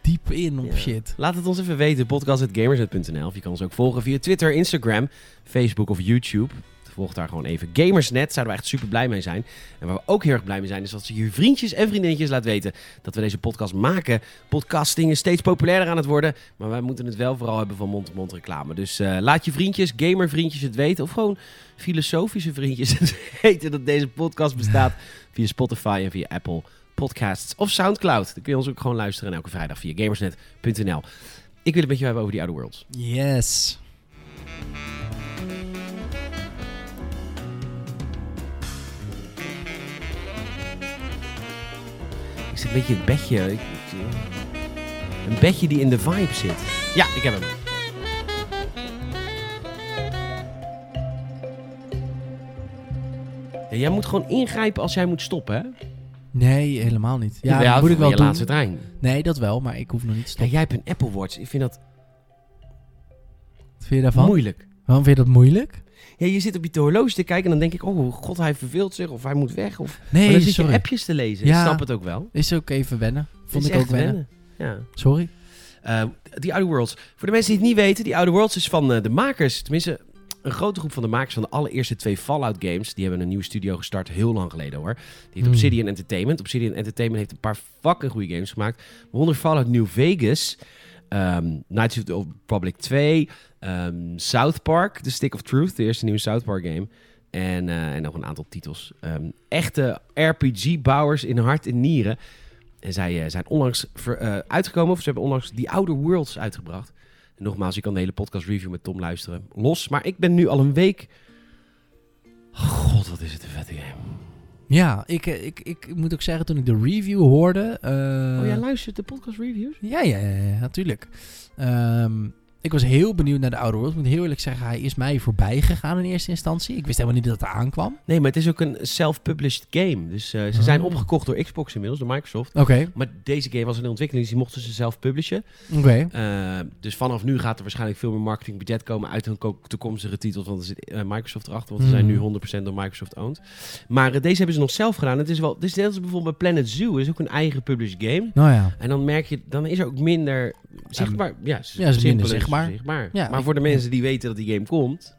diep in op Ja. shit. Laat het ons even weten, podcast.gamersnet.nl. Of je kan ons ook volgen via Twitter, Instagram, Facebook of YouTube. Volg daar gewoon even Gamersnet, zouden we echt super blij mee zijn. En waar we ook heel erg blij mee zijn, is dat je je vriendjes en vriendinnetjes laat weten dat we deze podcast maken. Podcasting is steeds populairder aan het worden, maar wij moeten het wel vooral hebben van mond-to-mond reclame. Dus eh, laat je vriendjes, gamervriendjes het weten, of gewoon filosofische vriendjes het weten dat deze podcast bestaat via Spotify en via Apple Podcasts of Soundcloud. Dan kun je ons ook gewoon luisteren elke vrijdag via gamersnet.nl. Ik wil het met je hebben over die Outer Worlds. Yes. Ik zit een beetje in het bedje. Ik- een bedje die in de vibe zit. Ja, ik heb hem. Ja, jij moet gewoon ingrijpen als jij moet stoppen, hè? Nee, helemaal niet. Ja, dat moet ik wel je doen. laatste trein. Nee, dat wel, maar ik hoef nog niet te stoppen. jij hebt een Apple Watch. Ik vind dat Wat vind je daarvan? moeilijk. Waarom vind je dat moeilijk? Ja, je zit op je horloge te kijken en dan denk ik... Oh, god, hij verveelt zich of hij moet weg. Of... Nee, dan zit sorry. je appjes te lezen. Ja. Ik snap het ook wel. Is ook even wennen. Vond Het ik is ook echt wennen. Ja. Sorry. Eh, die Outer Worlds. Voor de mensen die het niet weten, die Outer Worlds is van eh, de makers. Tenminste, een grote groep van de makers van de allereerste twee Fallout games. Die hebben een nieuwe studio gestart, heel lang geleden hoor. Die heet Hmm. Obsidian Entertainment. Obsidian Entertainment heeft een paar fucking goede games gemaakt. Waaronder Fallout New Vegas, ehm Knights of the Old Republic 2, ehm, South Park, The Stick of Truth, de eerste nieuwe South Park game. En, eh, en nog een aantal titels. Ehm, echte RPG-bouwers in hart en nieren. En zij eh, zijn onlangs ver- eh, uitgekomen, of ze hebben onlangs die Outer Worlds uitgebracht. En nogmaals, je kan de hele podcast review met Tom luisteren. Los, maar ik ben nu al een week... God, wat is het een vette game. Ja, ik, eh, ik, ik moet ook zeggen, toen ik de review hoorde... eh, oh, jij luistert de podcast reviews? Ja, ja, ja, ja, natuurlijk. Ik was heel benieuwd naar de Outer Worlds. Ik moet heel eerlijk zeggen, hij is mij voorbij gegaan in eerste instantie. Ik wist helemaal niet dat het aankwam. Nee, maar het is ook een self-published game. Dus eh, ze zijn Oh. opgekocht door Xbox inmiddels, door Microsoft. Oké, Maar deze game was in de ontwikkeling, dus die mochten ze zelf publishen. oké. Eh, dus vanaf nu gaat er waarschijnlijk veel meer marketingbudget komen uit hun ko- toekomstige titels. Want er zit eh, Microsoft erachter, want ze zijn Hmm. nu 100% door Microsoft owned. Maar deze hebben ze nog zelf gedaan. Het is wel, het is net als bijvoorbeeld bij Planet Zoo. Het is ook een eigen published game. Nou ja. En dan merk je, dan is er ook minder zichtbaar. Ja, Ja, is minder zichtbaar. Zichtbaar. Ja, maar ik- voor de mensen die weten dat die game komt,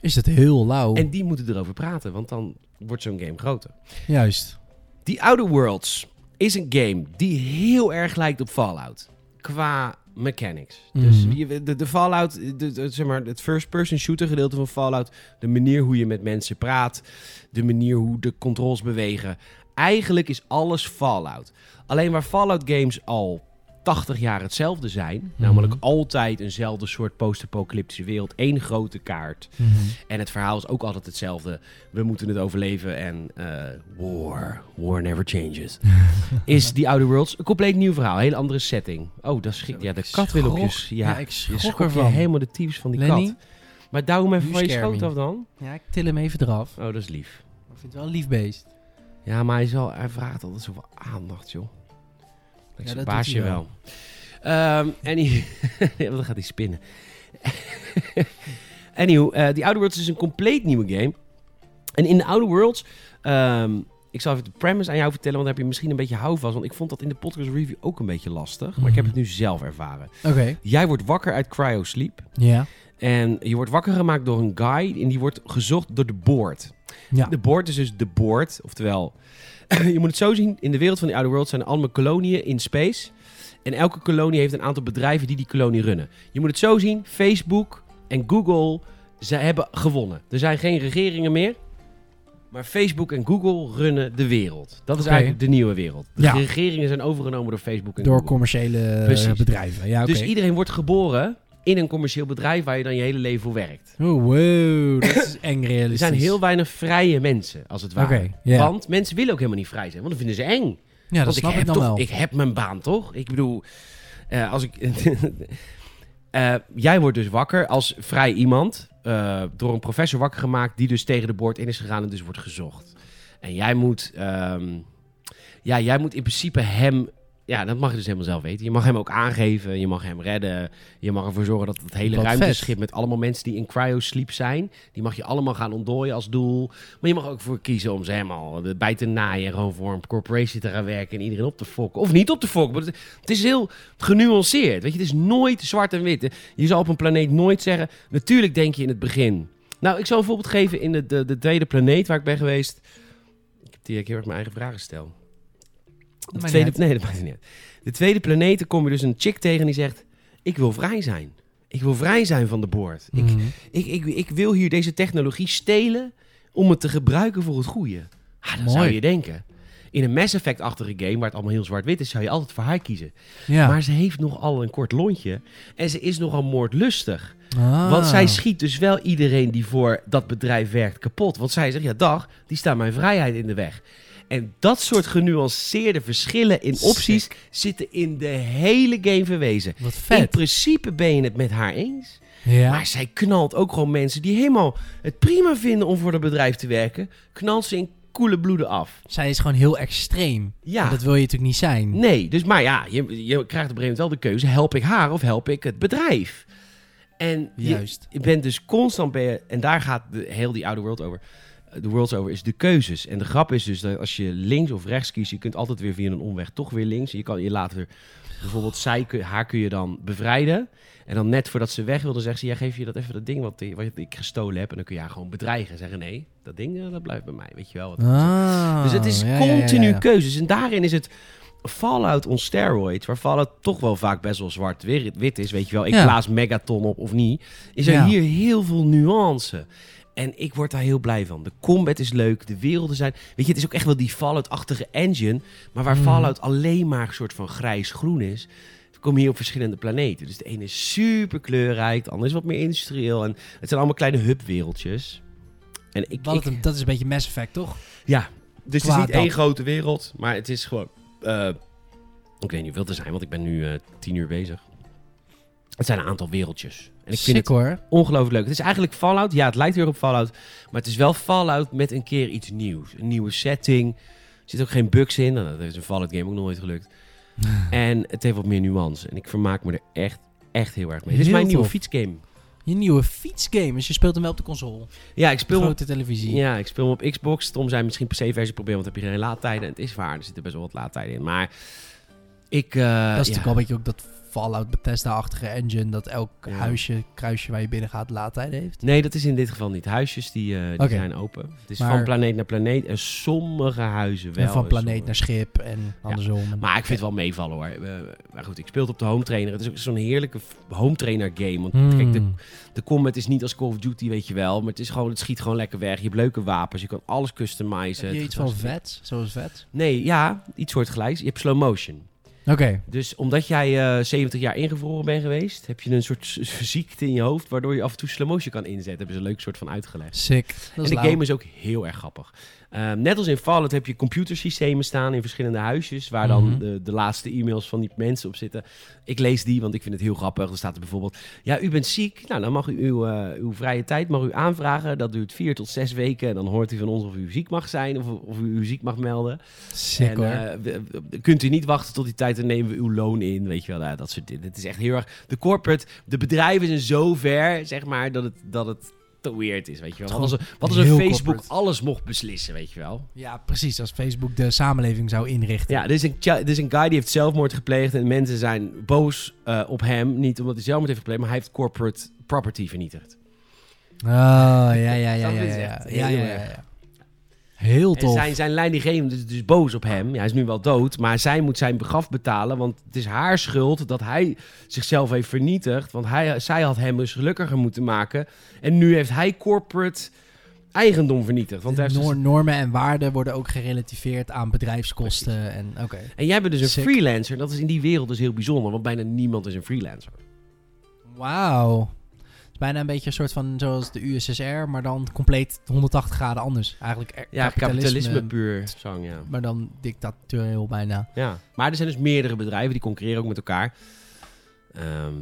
Is het heel lauw. en die moeten erover praten, want dan wordt zo'n game groter. Juist. The Outer Worlds is een game die heel erg lijkt op Fallout. Qua mechanics. Dus Mhm. je- de, de Fallout, de, de- zeg maar, het first-person shooter gedeelte van Fallout. De manier hoe je met mensen praat. De manier hoe de controls bewegen. Eigenlijk is alles Fallout. Alleen waar Fallout games al 80 jaar hetzelfde zijn, namelijk altijd eenzelfde soort post-apocalyptische wereld, één grote kaart. Mhm. En het verhaal is ook altijd hetzelfde. We moeten het overleven en eh, war, war never changes. is die Outer Worlds een compleet nieuw verhaal, een hele andere setting. Oh, dat schiet. Ja, de kat wil op je. Ja, Ja, ik je schrok je ervan. helemaal de tyfus van die Lenny? kat. Maar douw hem even van je schoot af dan. Ja, ik til hem even eraf. Oh, dat is lief. Ik vind het wel een lief beest. Ja, maar hij, zal, hij vraagt altijd zoveel aandacht, joh. Ik Ja, dat baas je wel. Ehm en dan gaat hij spinnen. Anywho, eh die Outer Worlds is een compleet nieuwe game. En in de Outer Worlds... ehm, ik zal even de premise aan jou vertellen, want daar heb je misschien een beetje houvast. Want ik vond dat in de podcast review ook een beetje lastig. Maar ik heb het nu zelf ervaren. Oké. Jij wordt wakker uit cryo sleep. Ja. En je wordt wakker gemaakt door een guy. En die wordt gezocht door de board. Ja. De board is dus de board. Oftewel, je moet het zo zien. In de wereld van die Outer Worlds zijn er allemaal koloniën in space. En elke kolonie heeft een aantal bedrijven die die kolonie runnen. Je moet het zo zien. Facebook en Google, ze hebben gewonnen. Er zijn geen regeringen meer. Maar Facebook en Google runnen de wereld. Dat is eigenlijk de nieuwe wereld. De Ja. regeringen zijn overgenomen door Facebook en Door Google. commerciële Precies. bedrijven. Ja. Dus iedereen wordt geboren in een commercieel bedrijf waar je dan je hele leven voor werkt. Oh, wow. Dat is eng realistisch. Er zijn heel weinig vrije mensen, als het ware. Ja. Want mensen willen ook helemaal niet vrij zijn, want dan vinden ze eng. Ja, dat want snap ik ik heb dan toch, wel. Ik heb mijn baan, toch? Ik bedoel, eh, als ik... Eh, jij wordt dus wakker als vrij iemand eh, door een professor wakker gemaakt die dus tegen de boord in is gegaan en dus wordt gezocht. En jij moet, ehm, ja, jij moet in principe hem, ja, dat mag je dus helemaal zelf weten. Je mag hem ook aangeven, je mag hem redden, je mag ervoor zorgen dat het hele Wat ruimteschip met allemaal mensen die in cryo-sleep zijn, die mag je allemaal gaan ontdooien als doel. Maar je mag ook voor kiezen om ze helemaal bij te naaien en gewoon voor een corporation te gaan werken en iedereen op te fokken. Of niet op te fokken, maar het, is heel genuanceerd. Weet je, het is nooit zwart en wit. Je zal op een planeet nooit zeggen, natuurlijk denk je in het begin. Nou, ik zal een voorbeeld geven in de, de, de tweede planeet waar ik ben geweest. Ik heb die keer mijn eigen vragen stel. De tweede, nee, dat maakt niet uit. De tweede planeet kom je dus een chick tegen die zegt: Ik wil vrij zijn. Ik wil vrij zijn van de boord. Ik, Mhm. ik, ik, ik wil hier deze technologie stelen om het te gebruiken voor het goede. Ah, dan Mooi. zou je denken. In een Mass Effect-achtige game, waar het allemaal heel zwart-wit is, zou je altijd voor haar kiezen. Ja. Maar ze heeft nogal een kort lontje en ze is nogal moordlustig. Ah. Want zij schiet dus wel iedereen die voor dat bedrijf werkt kapot. Want zij zegt, ja dag, die staat mijn vrijheid in de weg. En dat soort genuanceerde verschillen in opties Sick. zitten in de hele game verwezen. Wat In principe ben je het met haar eens. Ja. Maar zij knalt ook gewoon mensen die helemaal het prima vinden om voor dat bedrijf te werken. Knalt ze in koele bloeden af. Zij is gewoon heel extreem. Ja. En Dat wil je natuurlijk niet zijn. Nee, dus maar ja, je, je krijgt op een gegeven moment wel de keuze. Help ik haar of help ik het bedrijf? En Juist. je bent dus constant bij en daar gaat de, heel die oude world over. De worlds over is de keuzes. En de grap is dus dat als je links of rechts kiest, je kunt altijd weer via een omweg toch weer links. Je kan je later bijvoorbeeld zij, haar kun je dan bevrijden. En dan net voordat ze weg wilde, zegt ze: ja, geef je dat even dat ding wat, wat ik gestolen heb. En dan kun je haar gewoon bedreigen. En zeggen: nee, dat ding eh, dat blijft bij mij. Weet je wel. Wat Ah, dus het is ja, continu ja. keuzes. En daarin is het Fallout on steroids, waar Fallout toch wel vaak best wel zwart-wit is. Weet je wel, ik blaas Megaton op of niet. Is er hier heel veel nuance. En ik word daar heel blij van. De combat is leuk, de werelden zijn... Weet je, het is ook echt wel die Fallout-achtige engine. Maar waar Mm. Fallout alleen maar een soort van grijs-groen is... kom je hier op verschillende planeten. Dus de ene is super kleurrijk, de andere is wat meer industrieel. En het zijn allemaal kleine hubwereldjes. En ik, Wat ik, dat is een beetje Mass Effect, toch? ja, dus het is niet één grote wereld, maar het is gewoon... eh, ik weet niet hoeveel te zijn, want ik ben nu eh, tien uur bezig. Het zijn een aantal wereldjes. En ik vind Sick, het hoor. ongelooflijk leuk. Het is eigenlijk Fallout. Ja, het lijkt weer op Fallout. Maar het is wel Fallout met een keer iets nieuws. Een nieuwe setting. Er zitten ook geen bugs in. Nou, dat heeft een Fallout game ook nog nooit gelukt. En het heeft wat meer nuance. En ik vermaak me er echt, echt heel erg mee. Dit is mijn nieuwe fietsgame. Je nieuwe fietsgame. Dus je speelt hem wel op de console. Ja, ik speel hem Grote televisie. Ja, ik speel hem op Xbox. Tom zei misschien PC-versie proberen, want dan heb je geen laadtijden. En het is waar, er zitten best wel wat laadtijden in. Maar ik... eh, Dat is ja. natuurlijk wel een beetje ook dat Fallout Bethesda-achtige engine dat elk Ja. huisje, kruisje waar je binnen gaat laadtijden heeft? Nee, dat is in dit geval niet. Huisjes die, eh, die zijn open. Het is Maar- van planeet naar planeet. En sommige huizen wel. en van planeet sommige- naar schip en andersom. Maar ik vind het wel meevallen hoor. Eh, maar goed, ik speel het op de home trainer. Het is ook zo'n heerlijke home trainer game. Want Hmm. kijk, de, de combat is niet als Call of Duty, weet je wel. Maar het, is gewoon, het schiet gewoon lekker weg. Je hebt leuke wapens. Je kan alles customizen. Heb je iets van vets, zoals vets? Nee, ja, iets soortgelijks. Je hebt slow motion. Oké. Dus omdat jij eh 70 jaar ingevroren bent geweest, heb je een soort ziekte in je hoofd, waardoor je af en toe slow motion kan inzetten. Hebben ze een leuk soort van uitgelegd. Sick. Dat En de lauw. game is ook heel erg grappig. Ehm, net als in Fallout heb je computersystemen staan in verschillende huisjes, waar dan Mhm. de, de laatste e-mails van die mensen op zitten. Ik lees die, want ik vind het heel grappig. Er staat er bijvoorbeeld, ja, u bent ziek. Nou, dan mag u uw, eh, uw vrije tijd mag u aanvragen. Dat duurt vier tot zes weken. En dan hoort u van ons of u ziek mag zijn of, of u u ziek mag melden. Sick en hoor. eh, kunt u niet wachten tot die tijd, dan nemen we uw loon in. Weet je wel, nou, dat soort dingen. Het is echt heel erg... De corporate, de bedrijven zijn zo ver, zeg maar, dat het, dat het te weird is, weet je wel. Wat als, wat als een Facebook corporate. alles mocht beslissen, weet je wel. ja, precies. Als Facebook de samenleving zou inrichten. Ja, er is, een, er is een guy die heeft zelfmoord gepleegd en mensen zijn boos eh, op hem. Niet omdat hij zelfmoord heeft gepleegd, maar hij heeft corporate property vernietigd. Oh, ja, ja, ja, ja, ja, ja. ja. Heel En tof. zijn, zijn leidinggevende is dus boos op hem. Ja, hij is nu wel dood, maar zij moet zijn begraf betalen. Want het is haar schuld dat hij zichzelf heeft vernietigd. Want hij, zij had hem dus gelukkiger moeten maken. En nu heeft hij corporate eigendom vernietigd. Want heeft dus- normen en waarden worden ook gerelativeerd aan bedrijfskosten. En, oké. En jij bent dus een Sick. freelancer. Dat is in die wereld dus heel bijzonder. Want bijna niemand is een freelancer. Wauw. Bijna een beetje een soort van zoals de USSR, maar dan compleet 180 graden anders. Eigenlijk er- Ja, kapitalisme, puur zang, ja. Maar dan dictatorieel bijna. ja. Maar er zijn dus meerdere bedrijven die concurreren ook met elkaar. Ehm,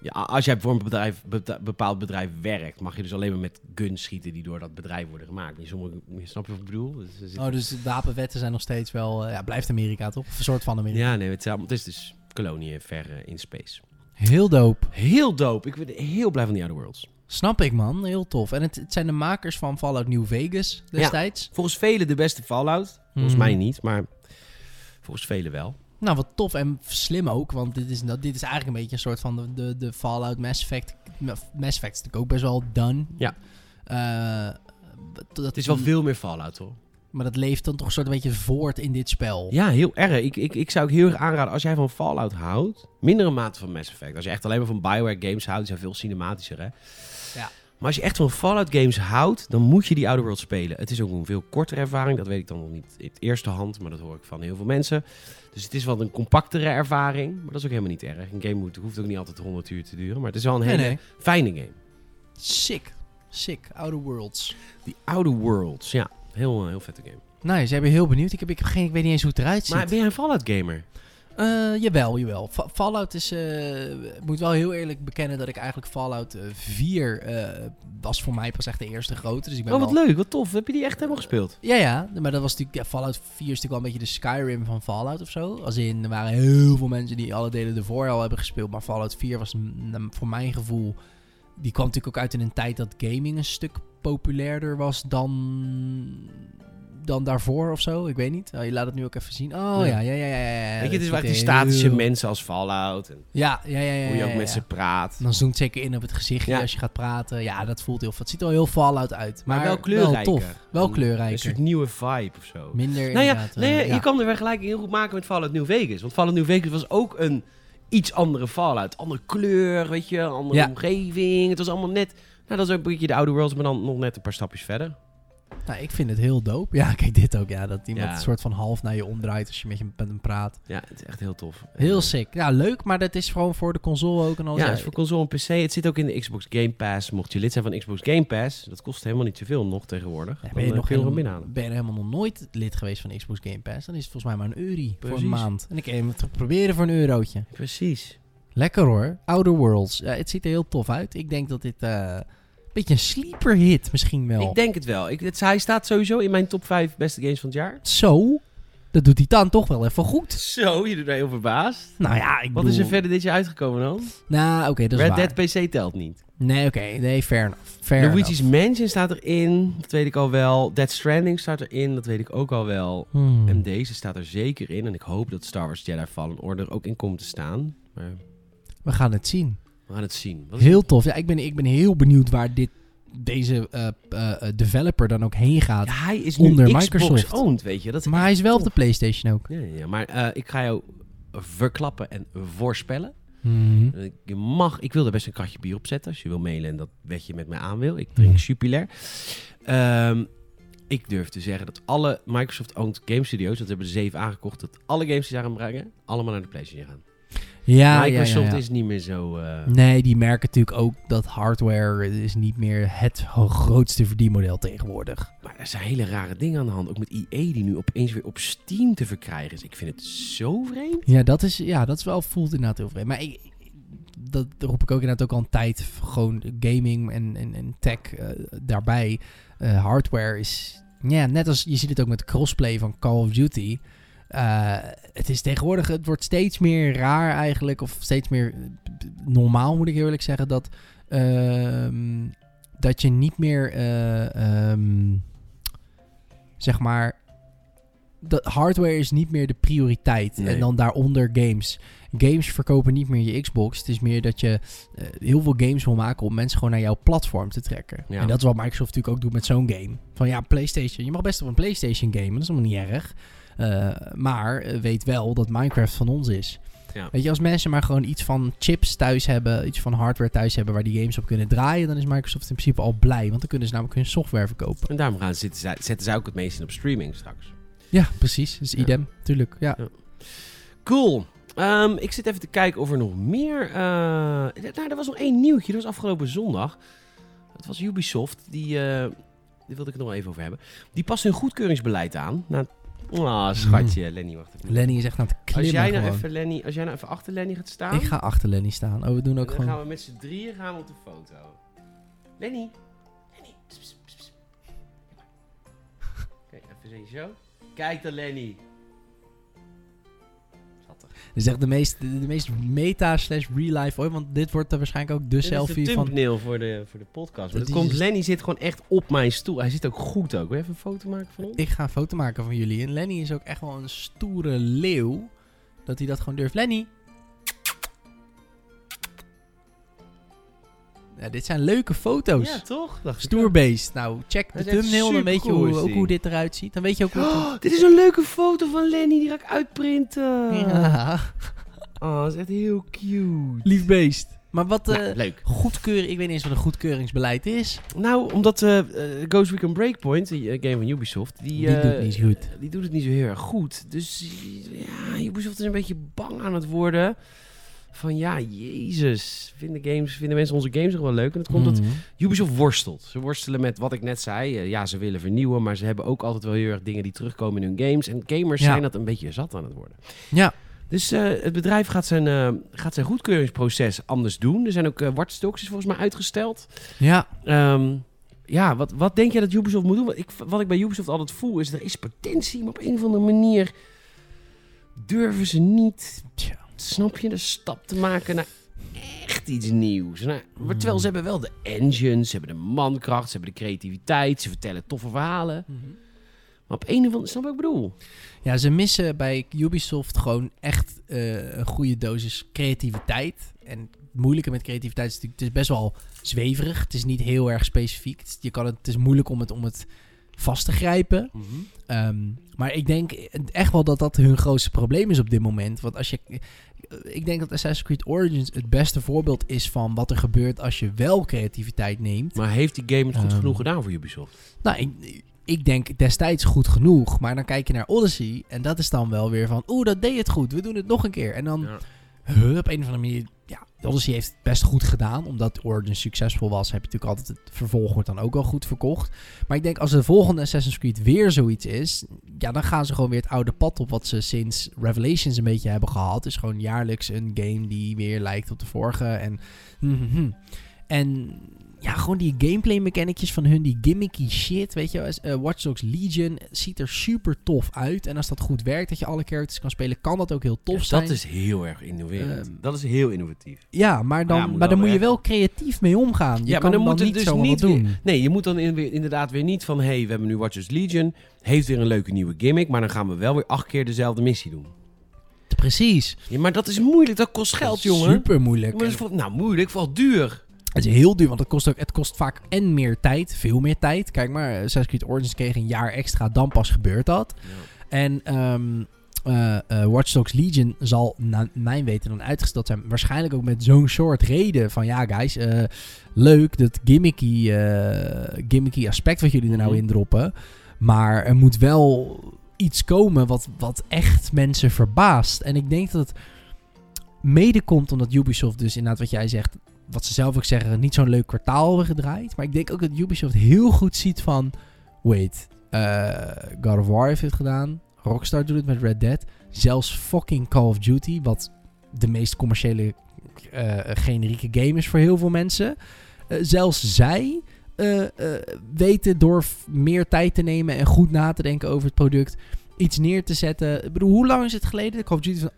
ja, als jij voor een bedrijf, bepaald bedrijf werkt, mag je dus alleen maar met guns schieten die door dat bedrijf worden gemaakt. In sommige, snap je wat ik bedoel? Dus Oh, dus de wapenwetten zijn nog steeds wel... eh, ja, blijft Amerika toch? Of een soort van Amerika. Ja, nee, het het is dus koloniën ver eh, in space. Heel dope. Heel dope. Ik ben heel blij van die Outer Worlds. Snap ik, man. Heel tof. En het, het zijn de makers van Fallout New Vegas destijds. Volgens velen de beste Fallout. Volgens Mhm. mij niet, maar volgens velen wel. Nou, wat tof en slim ook. Want dit is, dat- dit is eigenlijk een beetje een soort van de, de, de Fallout Mass Effect. Mass Effect is natuurlijk ook best wel done. Ja. Eh, dat, Het is wel veel meer Fallout, hoor. Maar dat leeft dan toch een soort een beetje voort in dit spel. Ja, heel erg. Ik, ik, ik zou ook heel erg aanraden, als jij van Fallout houdt, mindere mate van Mass Effect. Als je echt alleen maar van Bioware games houdt, die zijn veel cinematischer, hè? Ja. Maar als je echt van Fallout games houdt, dan moet je die Outer World spelen. Het is ook een veel kortere ervaring, dat weet ik dan nog niet in het eerste hand, maar dat hoor ik van heel veel mensen. Dus het is wel een compactere ervaring, maar dat is ook helemaal niet erg. Een game moet, hoeft ook niet altijd 100 uur te duren, maar het is wel een Nee, hele nee. fijne game. Sick. Sick. Outer Worlds. Die Outer Worlds, ja. Heel, eh, heel vette game. Nice, ik ben heel benieuwd. Ik heb, ik heb geen, ik weet niet eens hoe het eruit ziet. Maar ben jij een Fallout gamer? Eh, jawel, jawel. Fa- Fallout is... eh, ik moet wel heel eerlijk bekennen dat ik eigenlijk Fallout eh, 4 eh, was voor mij pas echt de eerste grote. Dus ik ben Oh, wat wel- leuk, wat tof. Heb je die echt helemaal gespeeld? Ja, ja. Maar dat was natuurlijk... Ja, Fallout 4 is natuurlijk wel een beetje de Skyrim van Fallout of zo. Als in, er waren heel veel mensen die alle delen ervoor al hebben gespeeld. Maar Fallout 4 was voor mijn gevoel... Die kwam natuurlijk ook uit in een tijd dat gaming een stuk populairder was dan... Dan daarvoor of zo. Ik weet niet. Oh, je laat het nu ook even zien. Oh Ja. ja, ja, ja, ja. ja. Weet je, het is wel echt die statische heel- mensen als Fallout. En Ja, ja, ja, ja. hoe je ook met ze praat. Dan zoomt zeker in op het gezichtje Ja. als je gaat praten. Ja, dat voelt heel... Het ziet er wel heel Fallout uit. Maar, Maar wel kleurrijker. tof. Wel kleurrijker. Een soort nieuwe vibe of zo. Minder Nou ja, nee, eh, je kan de vergelijking heel goed maken met Fallout New Vegas. Want Fallout New Vegas was ook een iets andere Fallout. Andere kleur, weet je, andere omgeving. Het was allemaal net... Nou, dat is ook een beetje de Outer Worlds, maar dan nog net een paar stapjes verder. Nou, ik vind het heel dope. Ja, kijk dit ook. Ja, dat iemand Ja. een soort van half naar je omdraait als je met, je, met hem praat. Ja, het is echt heel tof. Heel sick. Ja, leuk, maar dat is gewoon voor de console ook en alles. Ja, het is voor console en PC. Het zit ook in de Xbox Game Pass. Mocht je lid zijn van Xbox Game Pass, dat kost helemaal niet zoveel nog tegenwoordig. Ja, ben, je eh, nog helemaal, binnenhalen. ben je helemaal nog nooit lid geweest van Xbox Game Pass? Dan is het volgens mij maar een euro voor een maand. En ik kan het proberen voor een eurotje. Precies. Lekker hoor. Outer Worlds. Ja, het ziet er heel tof uit. Ik denk dat dit eh, beetje een sleeper hit misschien wel. Ik denk het wel. Ik, het, hij staat sowieso in mijn top 5 beste games van het jaar. Zo, dat doet hij dan toch wel even goed. Zo, je doet mij heel verbaasd. Nou ja, ik Wat is er verder dit jaar uitgekomen dan? Nou, oké, dat is Red waar. Dead PC telt niet. Nee, oké. nee, fair enough. Fair Luigi's enough. Mansion staat erin, dat weet ik al wel. Dead Stranding staat erin, dat weet ik ook al wel. Hmm. En deze staat er zeker in. En ik hoop dat Star Wars Jedi Fallen Order ook in komt te staan. Maar We gaan het zien. We gaan het zien. Wat Heel tof. Ja, ik ben, ik ben heel benieuwd waar dit, deze eh, eh, developer dan ook heen gaat. Ja, hij is nu Onder Xbox Microsoft. owned, weet je. Dat maar hij is wel op de PlayStation ook. Ja, ja, maar eh, ik ga jou verklappen en voorspellen. Mhm. Je mag, ik wil er best een kratje bier op zetten als je wil mailen en dat wat je met mij aan wil. Ik drink Mhm. Jupiler. Ehm, ik durf te zeggen dat alle Microsoft-owned game studios, dat hebben ze zeven aangekocht, dat alle games die ze gaan brengen, allemaal naar de PlayStation gaan. Ja, Microsoft ja, ja. is niet meer zo... eh, Nee, die merken natuurlijk ook dat hardware is niet meer het grootste verdienmodel tegenwoordig. Maar er zijn hele rare dingen aan de hand. Ook met EA die nu opeens weer op Steam te verkrijgen is. Ik vind het zo vreemd. Ja, dat is, ja, dat is wel voelt inderdaad heel vreemd. Maar ik, dat roep ik ook inderdaad ook al een tijd. Gewoon gaming en, en, en tech eh, daarbij. Eh, hardware is, ja, net als je ziet het ook met crossplay van Call of Duty. Eh, het is tegenwoordig, het wordt steeds meer raar eigenlijk, of steeds meer normaal moet ik eerlijk zeggen, dat, ehm, dat je niet meer, eh, ehm, zeg maar, dat hardware is niet meer de prioriteit. Nee. En dan daaronder games. Games verkopen niet meer je Xbox. Het is meer dat je eh, heel veel games wil maken om mensen gewoon naar jouw platform te trekken. Ja. En dat is wat Microsoft natuurlijk ook doet met zo'n game. Van ja, PlayStation. Je mag best op een PlayStation gamen. Dat is helemaal niet erg. Eh, maar eh, weet wel dat Minecraft van ons is. Ja. Weet je, als mensen maar gewoon iets van chips thuis hebben, iets van hardware thuis hebben waar die games op kunnen draaien, dan is Microsoft in principe al blij. Want dan kunnen ze namelijk hun software verkopen. En daarom gaan ze, zitten, zetten zij ook het meest in op streaming straks. Ja, precies. Dus Ja. idem, tuurlijk. Ja. Cool. Ehm, ik zit even te kijken of er nog meer... eh, nou, er was nog één nieuwtje. Dat was afgelopen zondag. Dat was Ubisoft. Die, daar wilde ik het nog even over hebben. Die past hun goedkeuringsbeleid aan. Nou, oh, schatje. Lenny, wacht even. Lenny is echt aan het als klimmen jij, nou gewoon. even, Lenny, als jij nou even achter Lenny gaat staan... Ik ga achter Lenny staan. Oh, we doen ook dan gewoon... gaan we met z'n drieën gaan we op de foto. Lenny. Lenny. Pss, pss, pss. Kijk, even zo. Kijk dan, Lenny. Schattig. Dit is echt de meest, de, de meest meta slash real life ooit. Want dit wordt er waarschijnlijk ook de Dit is selfie de van... thumbnail voor de, voor de podcast. Maar Dat komt, dus- Lenny zit gewoon echt op mijn stoel. Hij zit ook goed ook. Wil je even een foto maken van ons? Ik ga een foto maken van jullie. En Lenny is ook echt wel een stoere leeuw. Dat hij dat gewoon durft. Lenny! Ja, dit zijn leuke foto's. Ja, toch? Stoerbeest. Nou, check de thumbnail. Dan weet je hoe, ook hoe dit eruit ziet. Dan weet je ook hoe... Oh, dit is een leuke foto van Lenny. Die ga ik uitprinten. Ja, Oh, dat is echt heel cute. lief beest. Maar wat... Nou, leuk. goedkeuring... Ik weet niet eens wat een goedkeuringsbeleid is. Nou, omdat eh, Ghost Recon Breakpoint, die game van Ubisoft, die, Die doet niet zo goed. Die doet het niet zo heel erg goed. Dus ja, Ubisoft is een beetje bang aan het worden. Van ja, jezus. Vinden, games, vinden mensen onze games nog wel leuk? En dat komt dat Mhm. Ubisoft worstelt. Ze worstelen met wat ik net zei. Eh, ja, ze willen vernieuwen, maar ze hebben ook altijd wel heel erg dingen die terugkomen in hun games. En gamers Ja. zijn dat een beetje zat aan het worden. Ja. Dus eh, het bedrijf gaat zijn, eh, gaat zijn goedkeuringsproces anders doen. Er zijn ook Dogs is volgens mij uitgesteld. Ja. Ehm, ja, wat, wat denk jij dat Ubisoft moet doen? Wat ik, wat ik bij Ubisoft altijd voel is, er is potentie, maar op een of andere manier durven ze niet, Tja. Snap je, de stap te maken naar echt iets nieuws. Nou, maar terwijl Hmm. ze hebben wel de engine, ze hebben de mankracht, ze hebben de creativiteit, ze vertellen toffe verhalen. Maar op een of andere, snap je wat ik bedoel? Ja, ze missen bij Ubisoft gewoon echt eh, een goede dosis creativiteit. En het moeilijke met creativiteit is natuurlijk, het is best wel zweverig. Het is niet heel erg specifiek. Het is, je kan het, het is moeilijk om het, om het vast te grijpen. Ehm, maar ik denk echt wel dat dat hun grootste probleem is op dit moment. Want als je. Ik denk dat Assassin's Creed Origins het beste voorbeeld is van wat er gebeurt als je wel creativiteit neemt. Maar heeft die game het goed Ehm, genoeg gedaan voor Ubisoft? Nou, ik, ik denk destijds goed genoeg. Maar dan kijk je naar Odyssey. En dat is dan wel weer van. Oeh, dat deed het goed. We doen het nog een keer. En dan Ja. huh, op een of andere manier. Odyssey heeft het best goed gedaan. Omdat Origins succesvol was. Heb je natuurlijk altijd het vervolg wordt dan ook wel goed verkocht. Maar ik denk als de volgende Assassin's Creed weer zoiets is. Ja, dan gaan ze gewoon weer het oude pad op. Wat ze sinds Revelations een beetje hebben gehad. Dus gewoon jaarlijks een game die weer lijkt op de vorige. En. mhm. En ja, gewoon die gameplay mechanicjes van hun, die gimmicky shit, weet je. Uh, Watch Dogs Legion ziet er super tof uit. En als dat goed werkt, dat je alle characters kan spelen, kan dat ook heel tof Ja, zijn. dat is heel erg innoverend. Ehm, dat is heel innovatief. Ja, maar dan, Ja, maar dan moet je wel creatief mee omgaan. Je Ja, maar kan dan dan, moet het dus zomaar niet weer- doen. Nee, je moet dan in- weer- inderdaad weer niet van... hey, we hebben nu Watchers Legion, heeft weer een leuke nieuwe gimmick... maar dan gaan we wel weer acht keer dezelfde missie doen. Precies. Ja, maar dat is moeilijk. Dat kost geld, jongen. Super moeilijk. Maar dat is voor- nou, moeilijk, vooral duur. Het is heel duur, want het kost, ook, het kost vaak en meer tijd, veel meer tijd. Kijk maar, Assassin's Creed Origins kreeg een jaar extra, dan pas gebeurt dat. En eh, eh, Watch Dogs Legion zal, naar mijn weten, dan uitgesteld zijn. Waarschijnlijk ook met zo'n soort reden van, ja guys, eh, leuk dat gimmicky, eh, gimmicky aspect wat jullie er nou Mhm. in droppen. Maar er moet wel iets komen wat, wat echt mensen verbaast. En ik denk dat het mede komt omdat Ubisoft dus inderdaad wat jij zegt, wat ze zelf ook zeggen, niet zo'n leuk kwartaal hebben gedraaid. Maar ik denk ook dat Ubisoft heel goed ziet van, wait, eh, God of War heeft het gedaan, Rockstar doet het met Red Dead, zelfs fucking Call of Duty, wat de meest commerciële eh, generieke game is voor heel veel mensen. Eh, zelfs zij eh, eh, weten door meer tijd te nemen en goed na te denken over het product iets neer te zetten. Ik bedoel, hoe lang is het geleden? Call of Duty van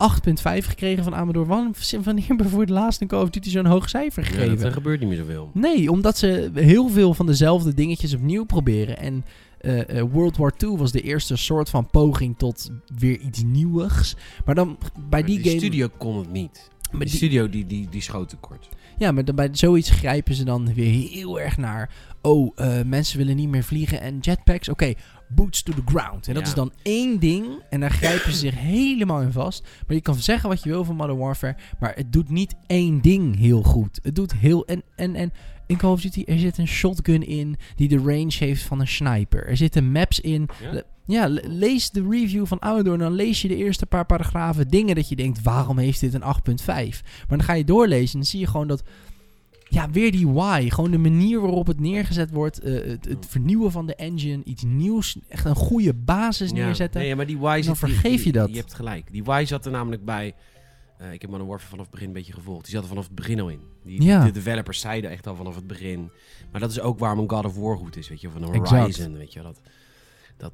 8.5 gekregen van Amador. Wan- Wanneer hebben voor het laatst een Call of Duty zo'n hoog cijfer Ja, gegeven? dat, er gebeurt niet meer zoveel. Nee, omdat ze heel veel van dezelfde dingetjes opnieuw proberen. En eh, eh, World War II was de eerste soort van poging tot weer iets nieuws. Maar dan bij Maar die, game... studio kon het niet. Maar die, die- studio die, die, die schoot tekort. Ja, maar dan bij zoiets grijpen ze dan weer heel erg naar... Oh, eh, mensen willen niet meer vliegen en jetpacks. Oké, boots to the ground. En dat Ja. is dan één ding. En daar grijpen ze zich helemaal in vast. Maar je kan zeggen wat je wil van Modern Warfare. Maar het doet niet één ding heel goed. Het doet heel... En, en, en in Call of Duty, er zit een shotgun in... die de range heeft van een sniper. Er zitten maps in... Ja? Le- Ja, le- lees de review van Amador en dan lees je de eerste paar paragrafen dingen dat je denkt, waarom heeft dit een 8.5? Maar dan ga je doorlezen en dan zie je gewoon dat, ja, weer die why. Gewoon de manier waarop het neergezet wordt, eh, het, het vernieuwen van de engine, iets nieuws, echt een goede basis neerzetten. Nee, maar die Y zit... dan vergeef die- je dat. Je hebt gelijk. Die Y zat er namelijk bij... eh, ik heb Modern Warfare vanaf het begin een beetje gevolgd. Die zat er vanaf het begin al in. Die, Ja. De developers zeiden echt al vanaf het begin. Maar dat is ook waarom een God of War goed is, weet je. Of een Exact. Horizon, weet je. Dat,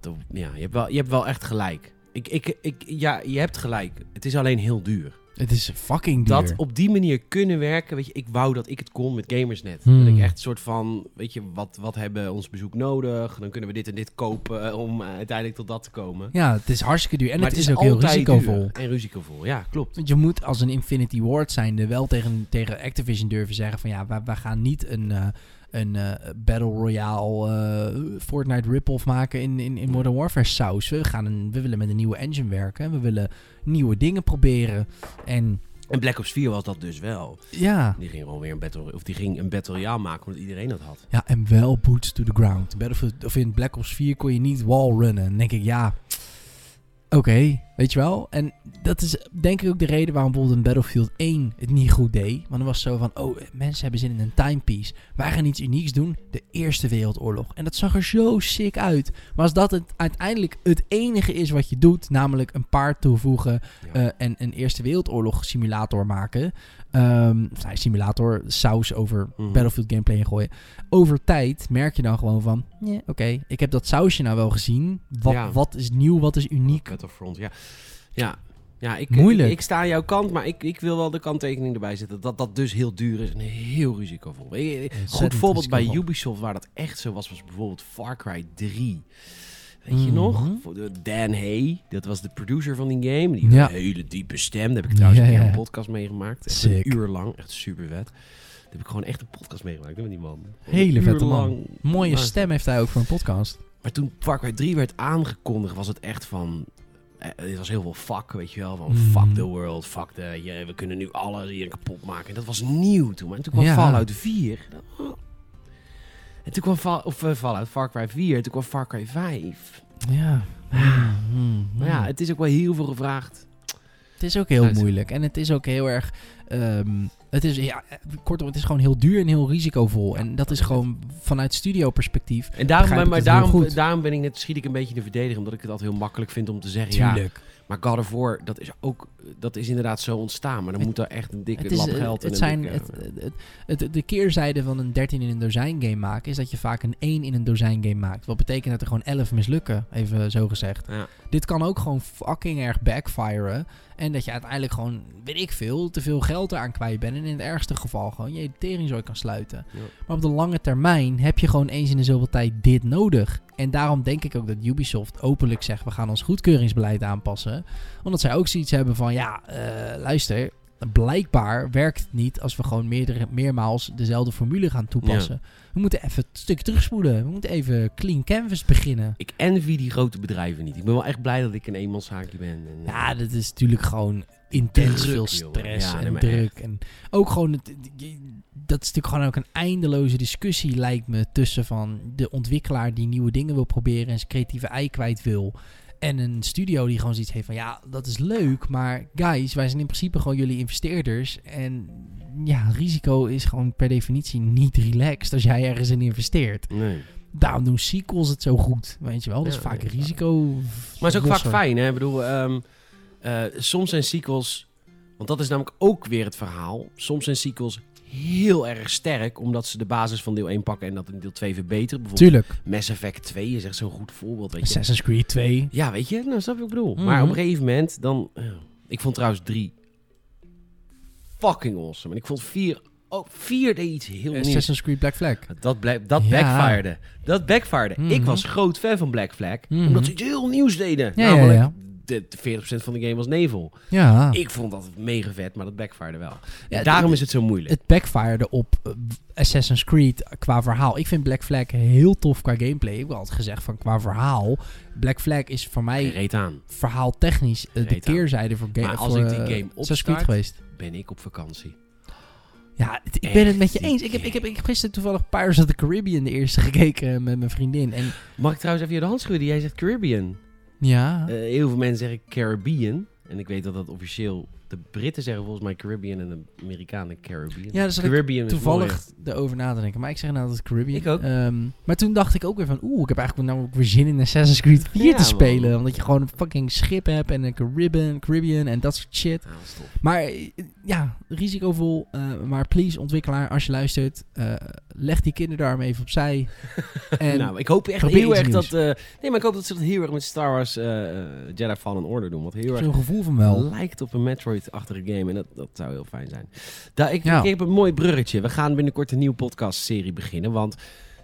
dat, ja, je hebt, wel, je hebt wel echt gelijk. Ik, ik, ik, ja, je hebt gelijk. Het is alleen heel duur. Het is fucking duur. Dat op die manier kunnen werken, weet je, ik wou dat ik het kon met Gamersnet. Hmm. Dat ik echt een soort van, weet je, wat, wat hebben ons bezoek nodig? Dan kunnen we dit en dit kopen eh, om eh, uiteindelijk tot dat te komen. ja, het is hartstikke duur en het, is ook heel risicovol. duur En risicovol, ja, klopt. Want je moet als een Infinity Ward zijnde wel tegen, tegen Activision durven zeggen van ja, wij, wij gaan niet een, eh, een eh, Battle Royale eh, Fortnite rip-off maken in, in, in Modern Warfare saus. We, gaan een, we willen met een nieuwe engine werken. We willen nieuwe dingen proberen. En En Black Ops 4 was dat dus wel. ja, Die ging gewoon weer een battle, of die ging een battle royale maken omdat iedereen dat had. ja en wel boots to the ground. Battlefield, of in Black Ops 4 kon je niet wall runnen. Dan denk ik ja, oké, weet je wel. En dat is denk ik ook de reden waarom bijvoorbeeld een Battlefield 1 het niet goed deed. Want dan was het zo van, oh, mensen hebben zin in een timepiece. Wij gaan iets unieks doen, de Eerste Wereldoorlog. En dat zag er zo sick uit. Maar als dat het uiteindelijk het enige is wat je doet, namelijk een paard toevoegen Ja. eh, en een Eerste Wereldoorlog simulator maken. ehm, of nee, simulator, saus over Mhm. Battlefield gameplay in gooien. Over tijd merk je dan gewoon van, oké, ik heb dat sausje nou wel gezien. Wat, Ja. wat is nieuw, wat is uniek? Battlefront, ja. Ja, ja ik, Moeilijk. Ik, ik sta aan jouw kant, maar ik, ik wil wel de kanttekening erbij zetten. Dat dat dus heel duur is en heel risicovol. Ik- Goed voorbeeld bij. Ubisoft waar dat echt zo was, was bijvoorbeeld Far Cry 3. Weet je Mhm. nog? Voor de Dan Hay, dat was de producer van die game. Die Ja. een hele diepe stem. Daar heb ik trouwens een keer ja. een podcast meegemaakt. Een uur lang. Echt super vet. Daar heb ik gewoon echt een podcast meegemaakt met die man. Hele een vette man. lang. Mooie stem heeft hij ook voor een podcast. maar toen Far Cry 3 werd aangekondigd, was het echt van... eh, Het was heel veel fuck, weet je wel. Van Mhm. fuck the world, fuck je- we kunnen nu alles hier kapot maken. En dat was nieuw toen. En toen kwam Ja. Fallout 4. Oh. En toen kwam Fall, of, eh, Fallout, Far Cry 4. En toen kwam Far Cry 5. Ja. Mm, Maar ja, het is ook wel heel veel gevraagd. Het is ook heel Uit. moeilijk. En het is ook heel erg. ehm, het is, ja, kortom, het is gewoon heel duur en heel risicovol. En dat is gewoon vanuit studio-perspectief. En daarom, maar daarom, daarom ben ik net, schiet ik een beetje in de verdediging. Omdat ik het altijd heel makkelijk vind om te zeggen... Ja. Maar God of War, dat is ook... Dat is inderdaad zo ontstaan. Maar dan moet er echt een dikke Het, is, lap eh, geld en het een zijn, dikke- het, het, het- de keerzijde van een 13 in een dozijn game maken is dat je vaak een 1 in een dozijn game maakt. Wat betekent dat er gewoon 11 mislukken, even zo gezegd. Ja. Dit kan ook gewoon fucking erg backfiren. En dat je uiteindelijk gewoon, weet ik veel, te veel geld eraan kwijt bent. En in het ergste geval gewoon je teringzooi kan sluiten. Ja. Maar op de lange termijn heb je gewoon eens in de zoveel tijd dit nodig. En daarom denk ik ook dat Ubisoft openlijk zegt: we gaan ons goedkeuringsbeleid aanpassen. Omdat zij ook zoiets hebben van: ja, eh, luister. Blijkbaar werkt het niet als we gewoon meerdere, meermaals dezelfde formule gaan toepassen. We moeten even een stuk terugspoelen. We moeten even clean canvas beginnen. Ik envy die grote bedrijven niet. Ik ben wel echt blij dat ik een eenmanszaakje ben. En, eh, Ja, dat is natuurlijk gewoon intens Druk, veel stress Ja, en druk. echt. En ook gewoon, het, dat is natuurlijk gewoon ook een eindeloze discussie lijkt me tussen van de ontwikkelaar die nieuwe dingen wil proberen en zijn creatieve ei kwijt wil. En een studio die gewoon zoiets heeft van ja, dat is leuk, maar guys, wij zijn in principe gewoon jullie investeerders. En ja, risico is gewoon per definitie niet relaxed als jij ergens in investeert. nee. Daarom doen sequels het zo goed, weet je wel. Dat is Ja, vaak nee, risico. Maar het is ook vaak fijn, hè? Ik bedoel, ehm, eh, soms zijn sequels... Want dat is namelijk ook weer het verhaal. Soms zijn sequels heel erg sterk, omdat ze de basis van deel 1 pakken en dat in deel 2 verbeteren. Bijvoorbeeld Tuurlijk. Mass Effect 2 is echt zo'n goed voorbeeld, weet je. Assassin's Creed 2. Ja, weet je, nou snap je wat ik bedoel. Mhm. Maar op een gegeven moment dan... eh, ik vond trouwens 3 fucking awesome. En ik vond 4... Oh, 4 deed iets heel nieuws. Assassin's Creed Black Flag. Dat, bla- dat Ja. backfired. Dat backfired. Mhm. Ik was groot fan van Black Flag. Mhm. Omdat ze iets heel nieuws deden. Ja, ja, Namelijk, ja. De, de 40% van de game was nevel. Ja. Ik vond dat mega vet, maar dat backfired wel. Ja, daarom is het zo moeilijk. Het backfired op eh, Assassin's Creed qua verhaal. Ik vind Black Flag heel tof qua gameplay. Ik heb altijd gezegd van qua verhaal. Black Flag is voor mij Reet aan. verhaaltechnisch eh, de Reet aan. keerzijde voor game. Maar als voor, ik die eh, game opstart- geweest. Ben ik op vakantie. Ja, ik ben het met je eens. Ik heb, ik, heb, ik heb gisteren toevallig Pirates of the Caribbean de eerste gekeken met mijn vriendin. En Mag ik trouwens even je de hand schudden? Jij zegt Caribbean. Ja, Eh, heel veel mensen zeggen Caribbean. En ik weet dat dat officieel... De Britten zeggen volgens mij Caribbean en de Amerikanen Caribbean. Ja, dus ik Caribbean toevallig erover na te denken. Maar ik zeg nou dat het Caribbean. Ik ook. Ehm, maar toen dacht ik ook weer van, oeh, ik heb eigenlijk nou ook weer zin in Assassin's Creed 4 Ja, te man. spelen. Omdat je gewoon een fucking schip hebt en een Caribbean, Caribbean en dat soort shit. Ja, dat. Maar eh, ja, risicovol. eh, maar please, ontwikkelaar, als je luistert, eh, leg die kinderdarm even opzij. en nou, ik hoop echt heel erg dat... nee, maar ik hoop dat ze dat heel erg met Star Wars Jedi Fallen Order doen. Want heel erg zo'n gevoel van wel. lijkt op een Metroid-achtige game. En dat, dat zou heel fijn zijn. Daar, ik, Ja. ik heb een mooi bruggetje. We gaan binnenkort een nieuwe podcastserie beginnen. Want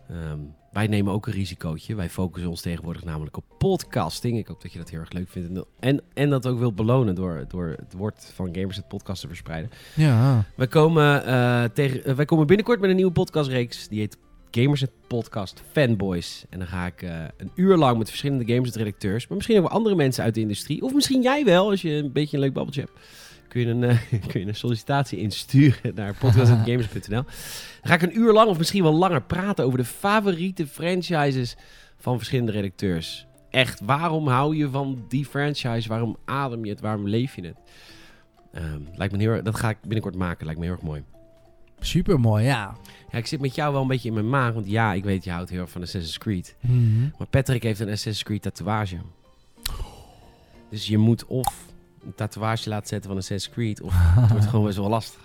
ehm, wij nemen ook een risicootje. Wij focussen ons tegenwoordig namelijk op podcasting. Ik hoop dat je dat heel erg leuk vindt. En, en, en dat ook wilt belonen door, door het woord van Gamers het podcast te verspreiden. Ja. Wij komen, eh, tegen, eh, wij komen binnenkort met een nieuwe podcastreeks. Die heet Gamers het Podcast Fanboys. En dan ga ik eh, een uur lang met verschillende Gamers het redacteurs. Maar misschien ook andere mensen uit de industrie. Of misschien jij wel, als je een beetje een leuk babbeltje hebt. Kun je een, eh, kun je een sollicitatie insturen naar podcast.gamers.nl. Dan ga ik een uur lang of misschien wel langer praten over de favoriete franchises van verschillende redacteurs. Echt, waarom hou je van die franchise? Waarom adem je het? Waarom leef je het? Ehm, lijkt me heel erg, dat ga ik binnenkort maken. Lijkt me heel erg mooi. Super mooi, ja. Ja, ik zit met jou wel een beetje in mijn maag. Want ja, ik weet, je houdt heel erg van Assassin's Creed. Mhm. Maar Patrick heeft een Assassin's Creed tatoeage. Dus je moet of tatoeage laten zetten van Assassin's Creed... of het wordt gewoon best wel lastig.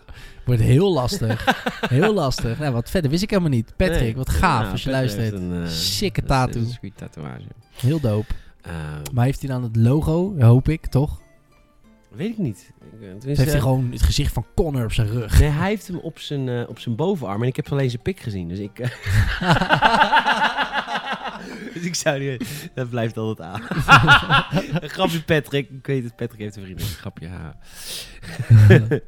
Wordt heel lastig. heel lastig. Nou, wat verder wist ik helemaal niet. Patrick, Nee. wat gaaf als je Patrick luistert. een, eh, Sikke tattoo. Creed tatoeage. Heel dope. Ehm, Maar heeft hij dan het logo, hoop ik, toch? weet ik niet. Eh, tenminste, heeft hij gewoon het gezicht van Connor op zijn rug. Nee, hij heeft hem op zijn, eh, op zijn bovenarm. En ik heb alleen zijn pik gezien. Dus ik... dus ik zou niet... Dat blijft altijd aan. een grapje Patrick. Ik weet het, Patrick heeft een vriend. Een grapje, ja.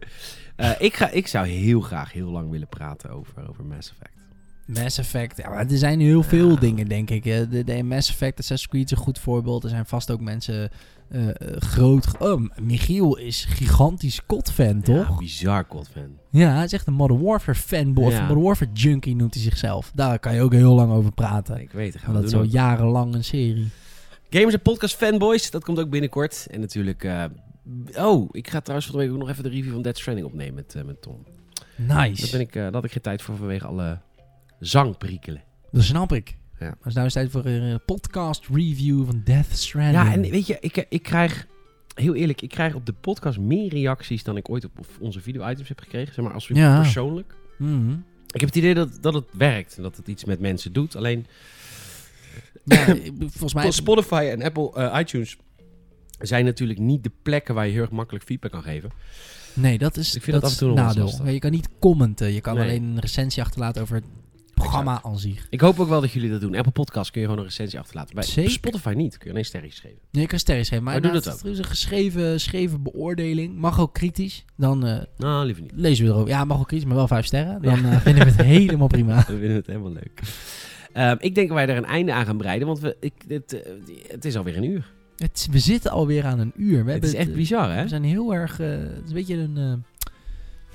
Eh, ik, ga, ik zou heel graag heel lang willen praten over, over Mass Effect. Mass Effect. Ja, maar er zijn heel veel dingen, denk ik. De, de Mass Effect, Assassin's Creed is een goed voorbeeld. Er zijn vast ook mensen eh, eh, groot... Oh, Michiel is gigantisch COD-fan, toch? Ja, bizar cold fan. Ja, hij is echt een Modern Warfare fanboy. Of Ja. Modern Warfare junkie noemt hij zichzelf. Daar kan je ook heel lang over praten. Ik weet het, dat is al jarenlang een serie. Gamers en Podcast Fanboys, dat komt ook binnenkort. En natuurlijk... eh, oh, ik ga trouwens van de week ook nog even de review van Dead Stranding opnemen met, met Tom. Nice. Daar ben ik, daar had ik geen tijd voor vanwege alle zangperikelen. Dat snap ik. Ja. Nou is het tijd voor een podcast review van Death Stranding. Ja, en weet je, ik, ik krijg, heel eerlijk, ik krijg op de podcast meer reacties dan ik ooit op onze video-items heb gekregen. Zeg maar, als we Ja. persoonlijk. Mhm. Ik heb het idee dat, dat het werkt en dat het iets met mensen doet. Alleen Ja, volgens mij... Spotify en Apple eh, iTunes zijn natuurlijk niet de plekken waar je heel erg makkelijk feedback kan geven. Nee, dat is, Ik vind dat dat af en toe wel nadeel. Ja, Je kan niet commenten. Je kan Nee. alleen een recensie achterlaten over programma aan zich. Ik hoop ook wel dat jullie dat doen. Apple Podcast kun je gewoon een recensie achterlaten. Bij Zeker. Spotify niet. Kun je alleen sterretjes geven. Nee, je kan sterren geven. Maar Maar doe er is een geschreven, geschreven beoordeling. Mag ook kritisch. Dan eh, Nou, liever niet. lezen we erover. Ja, mag ook kritisch, maar wel vijf sterren. Dan eh, vinden we het helemaal prima. We vinden het helemaal leuk. Ehm, ik denk dat wij er een einde aan gaan breiden, want we, ik, het, eh, het is alweer een uur. Het, we zitten alweer aan een uur. We Het is echt bizar, hè? We zijn heel erg... het is een beetje een...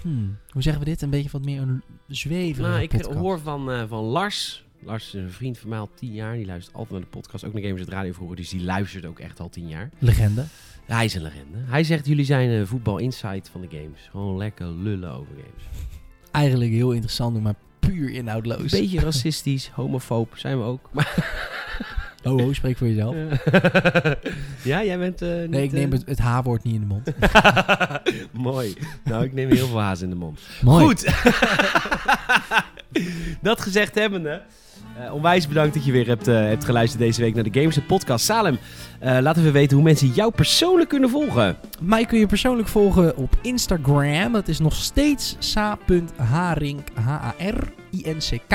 hmm, hoe zeggen we dit? Een beetje wat meer een zweverige Nou, ik podcast. hoor van, eh, van Lars. Lars is een vriend van mij al tien jaar. Die luistert altijd naar de podcast. Ook naar Gamers het Radio vroeger. Dus die luistert ook echt al tien jaar. Legende. Hij is een legende. Hij zegt, jullie zijn eh, voetbal insight van de games. Gewoon lekker lullen over games. Eigenlijk heel interessant, maar puur inhoudloos. Een beetje racistisch, homofoob zijn we ook. Maar, Oh, oh, spreek voor jezelf. ja, jij bent eh, niet... Nee, ik neem eh, het, het H-woord niet in de mond. Mooi. Nou, ik neem heel veel haas in de mond. Mooi. Goed. dat gezegd hebbende. eh onwijs bedankt dat je weer hebt, eh, hebt geluisterd deze week naar de Games Podcast. Salem, eh laat even weten hoe mensen jou persoonlijk kunnen volgen. Mij kun je persoonlijk volgen op Instagram. Dat is nog steeds sa.haring, H-A-R-I-N-C-K.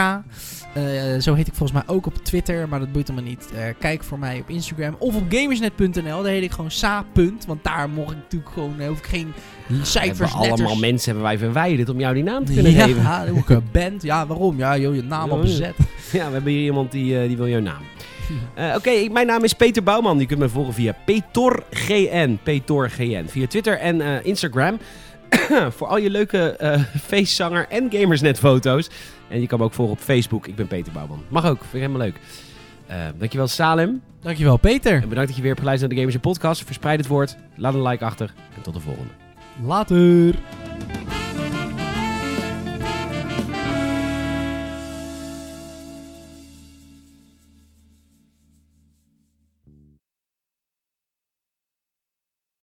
Eh, zo heet ik volgens mij ook op Twitter, maar dat boeit me niet. Eh, kijk voor mij op Instagram of op gamersnet.nl. Daar heet ik gewoon sa. Want daar mocht ik natuurlijk gewoon, eh, hoef ik geen cijfers, Hebben allemaal letters. mensen hebben wij verwijderd om jou die naam te kunnen ja, geven. moet ik een band. Ja, waarom? Ja, joh, je naam Ja, ja. bezet. Ja, we hebben hier iemand die, die wil jouw naam. Eh, Oké, mijn naam is Peter Bouwman. Je kunt me volgen via PetorGN. PetorGN. Via Twitter en Instagram. Voor al je leuke feestzanger en gamersnet foto's. En je kan me ook volgen op Facebook. Ik ben Peter Bouwman. Mag ook, vind ik helemaal leuk. Eh, dankjewel Salem. Dankjewel, Peter. En bedankt dat je weer hebt geluisterd naar de Gamers Podcast. Verspreid het woord. Laat een like achter. En tot de volgende. Later.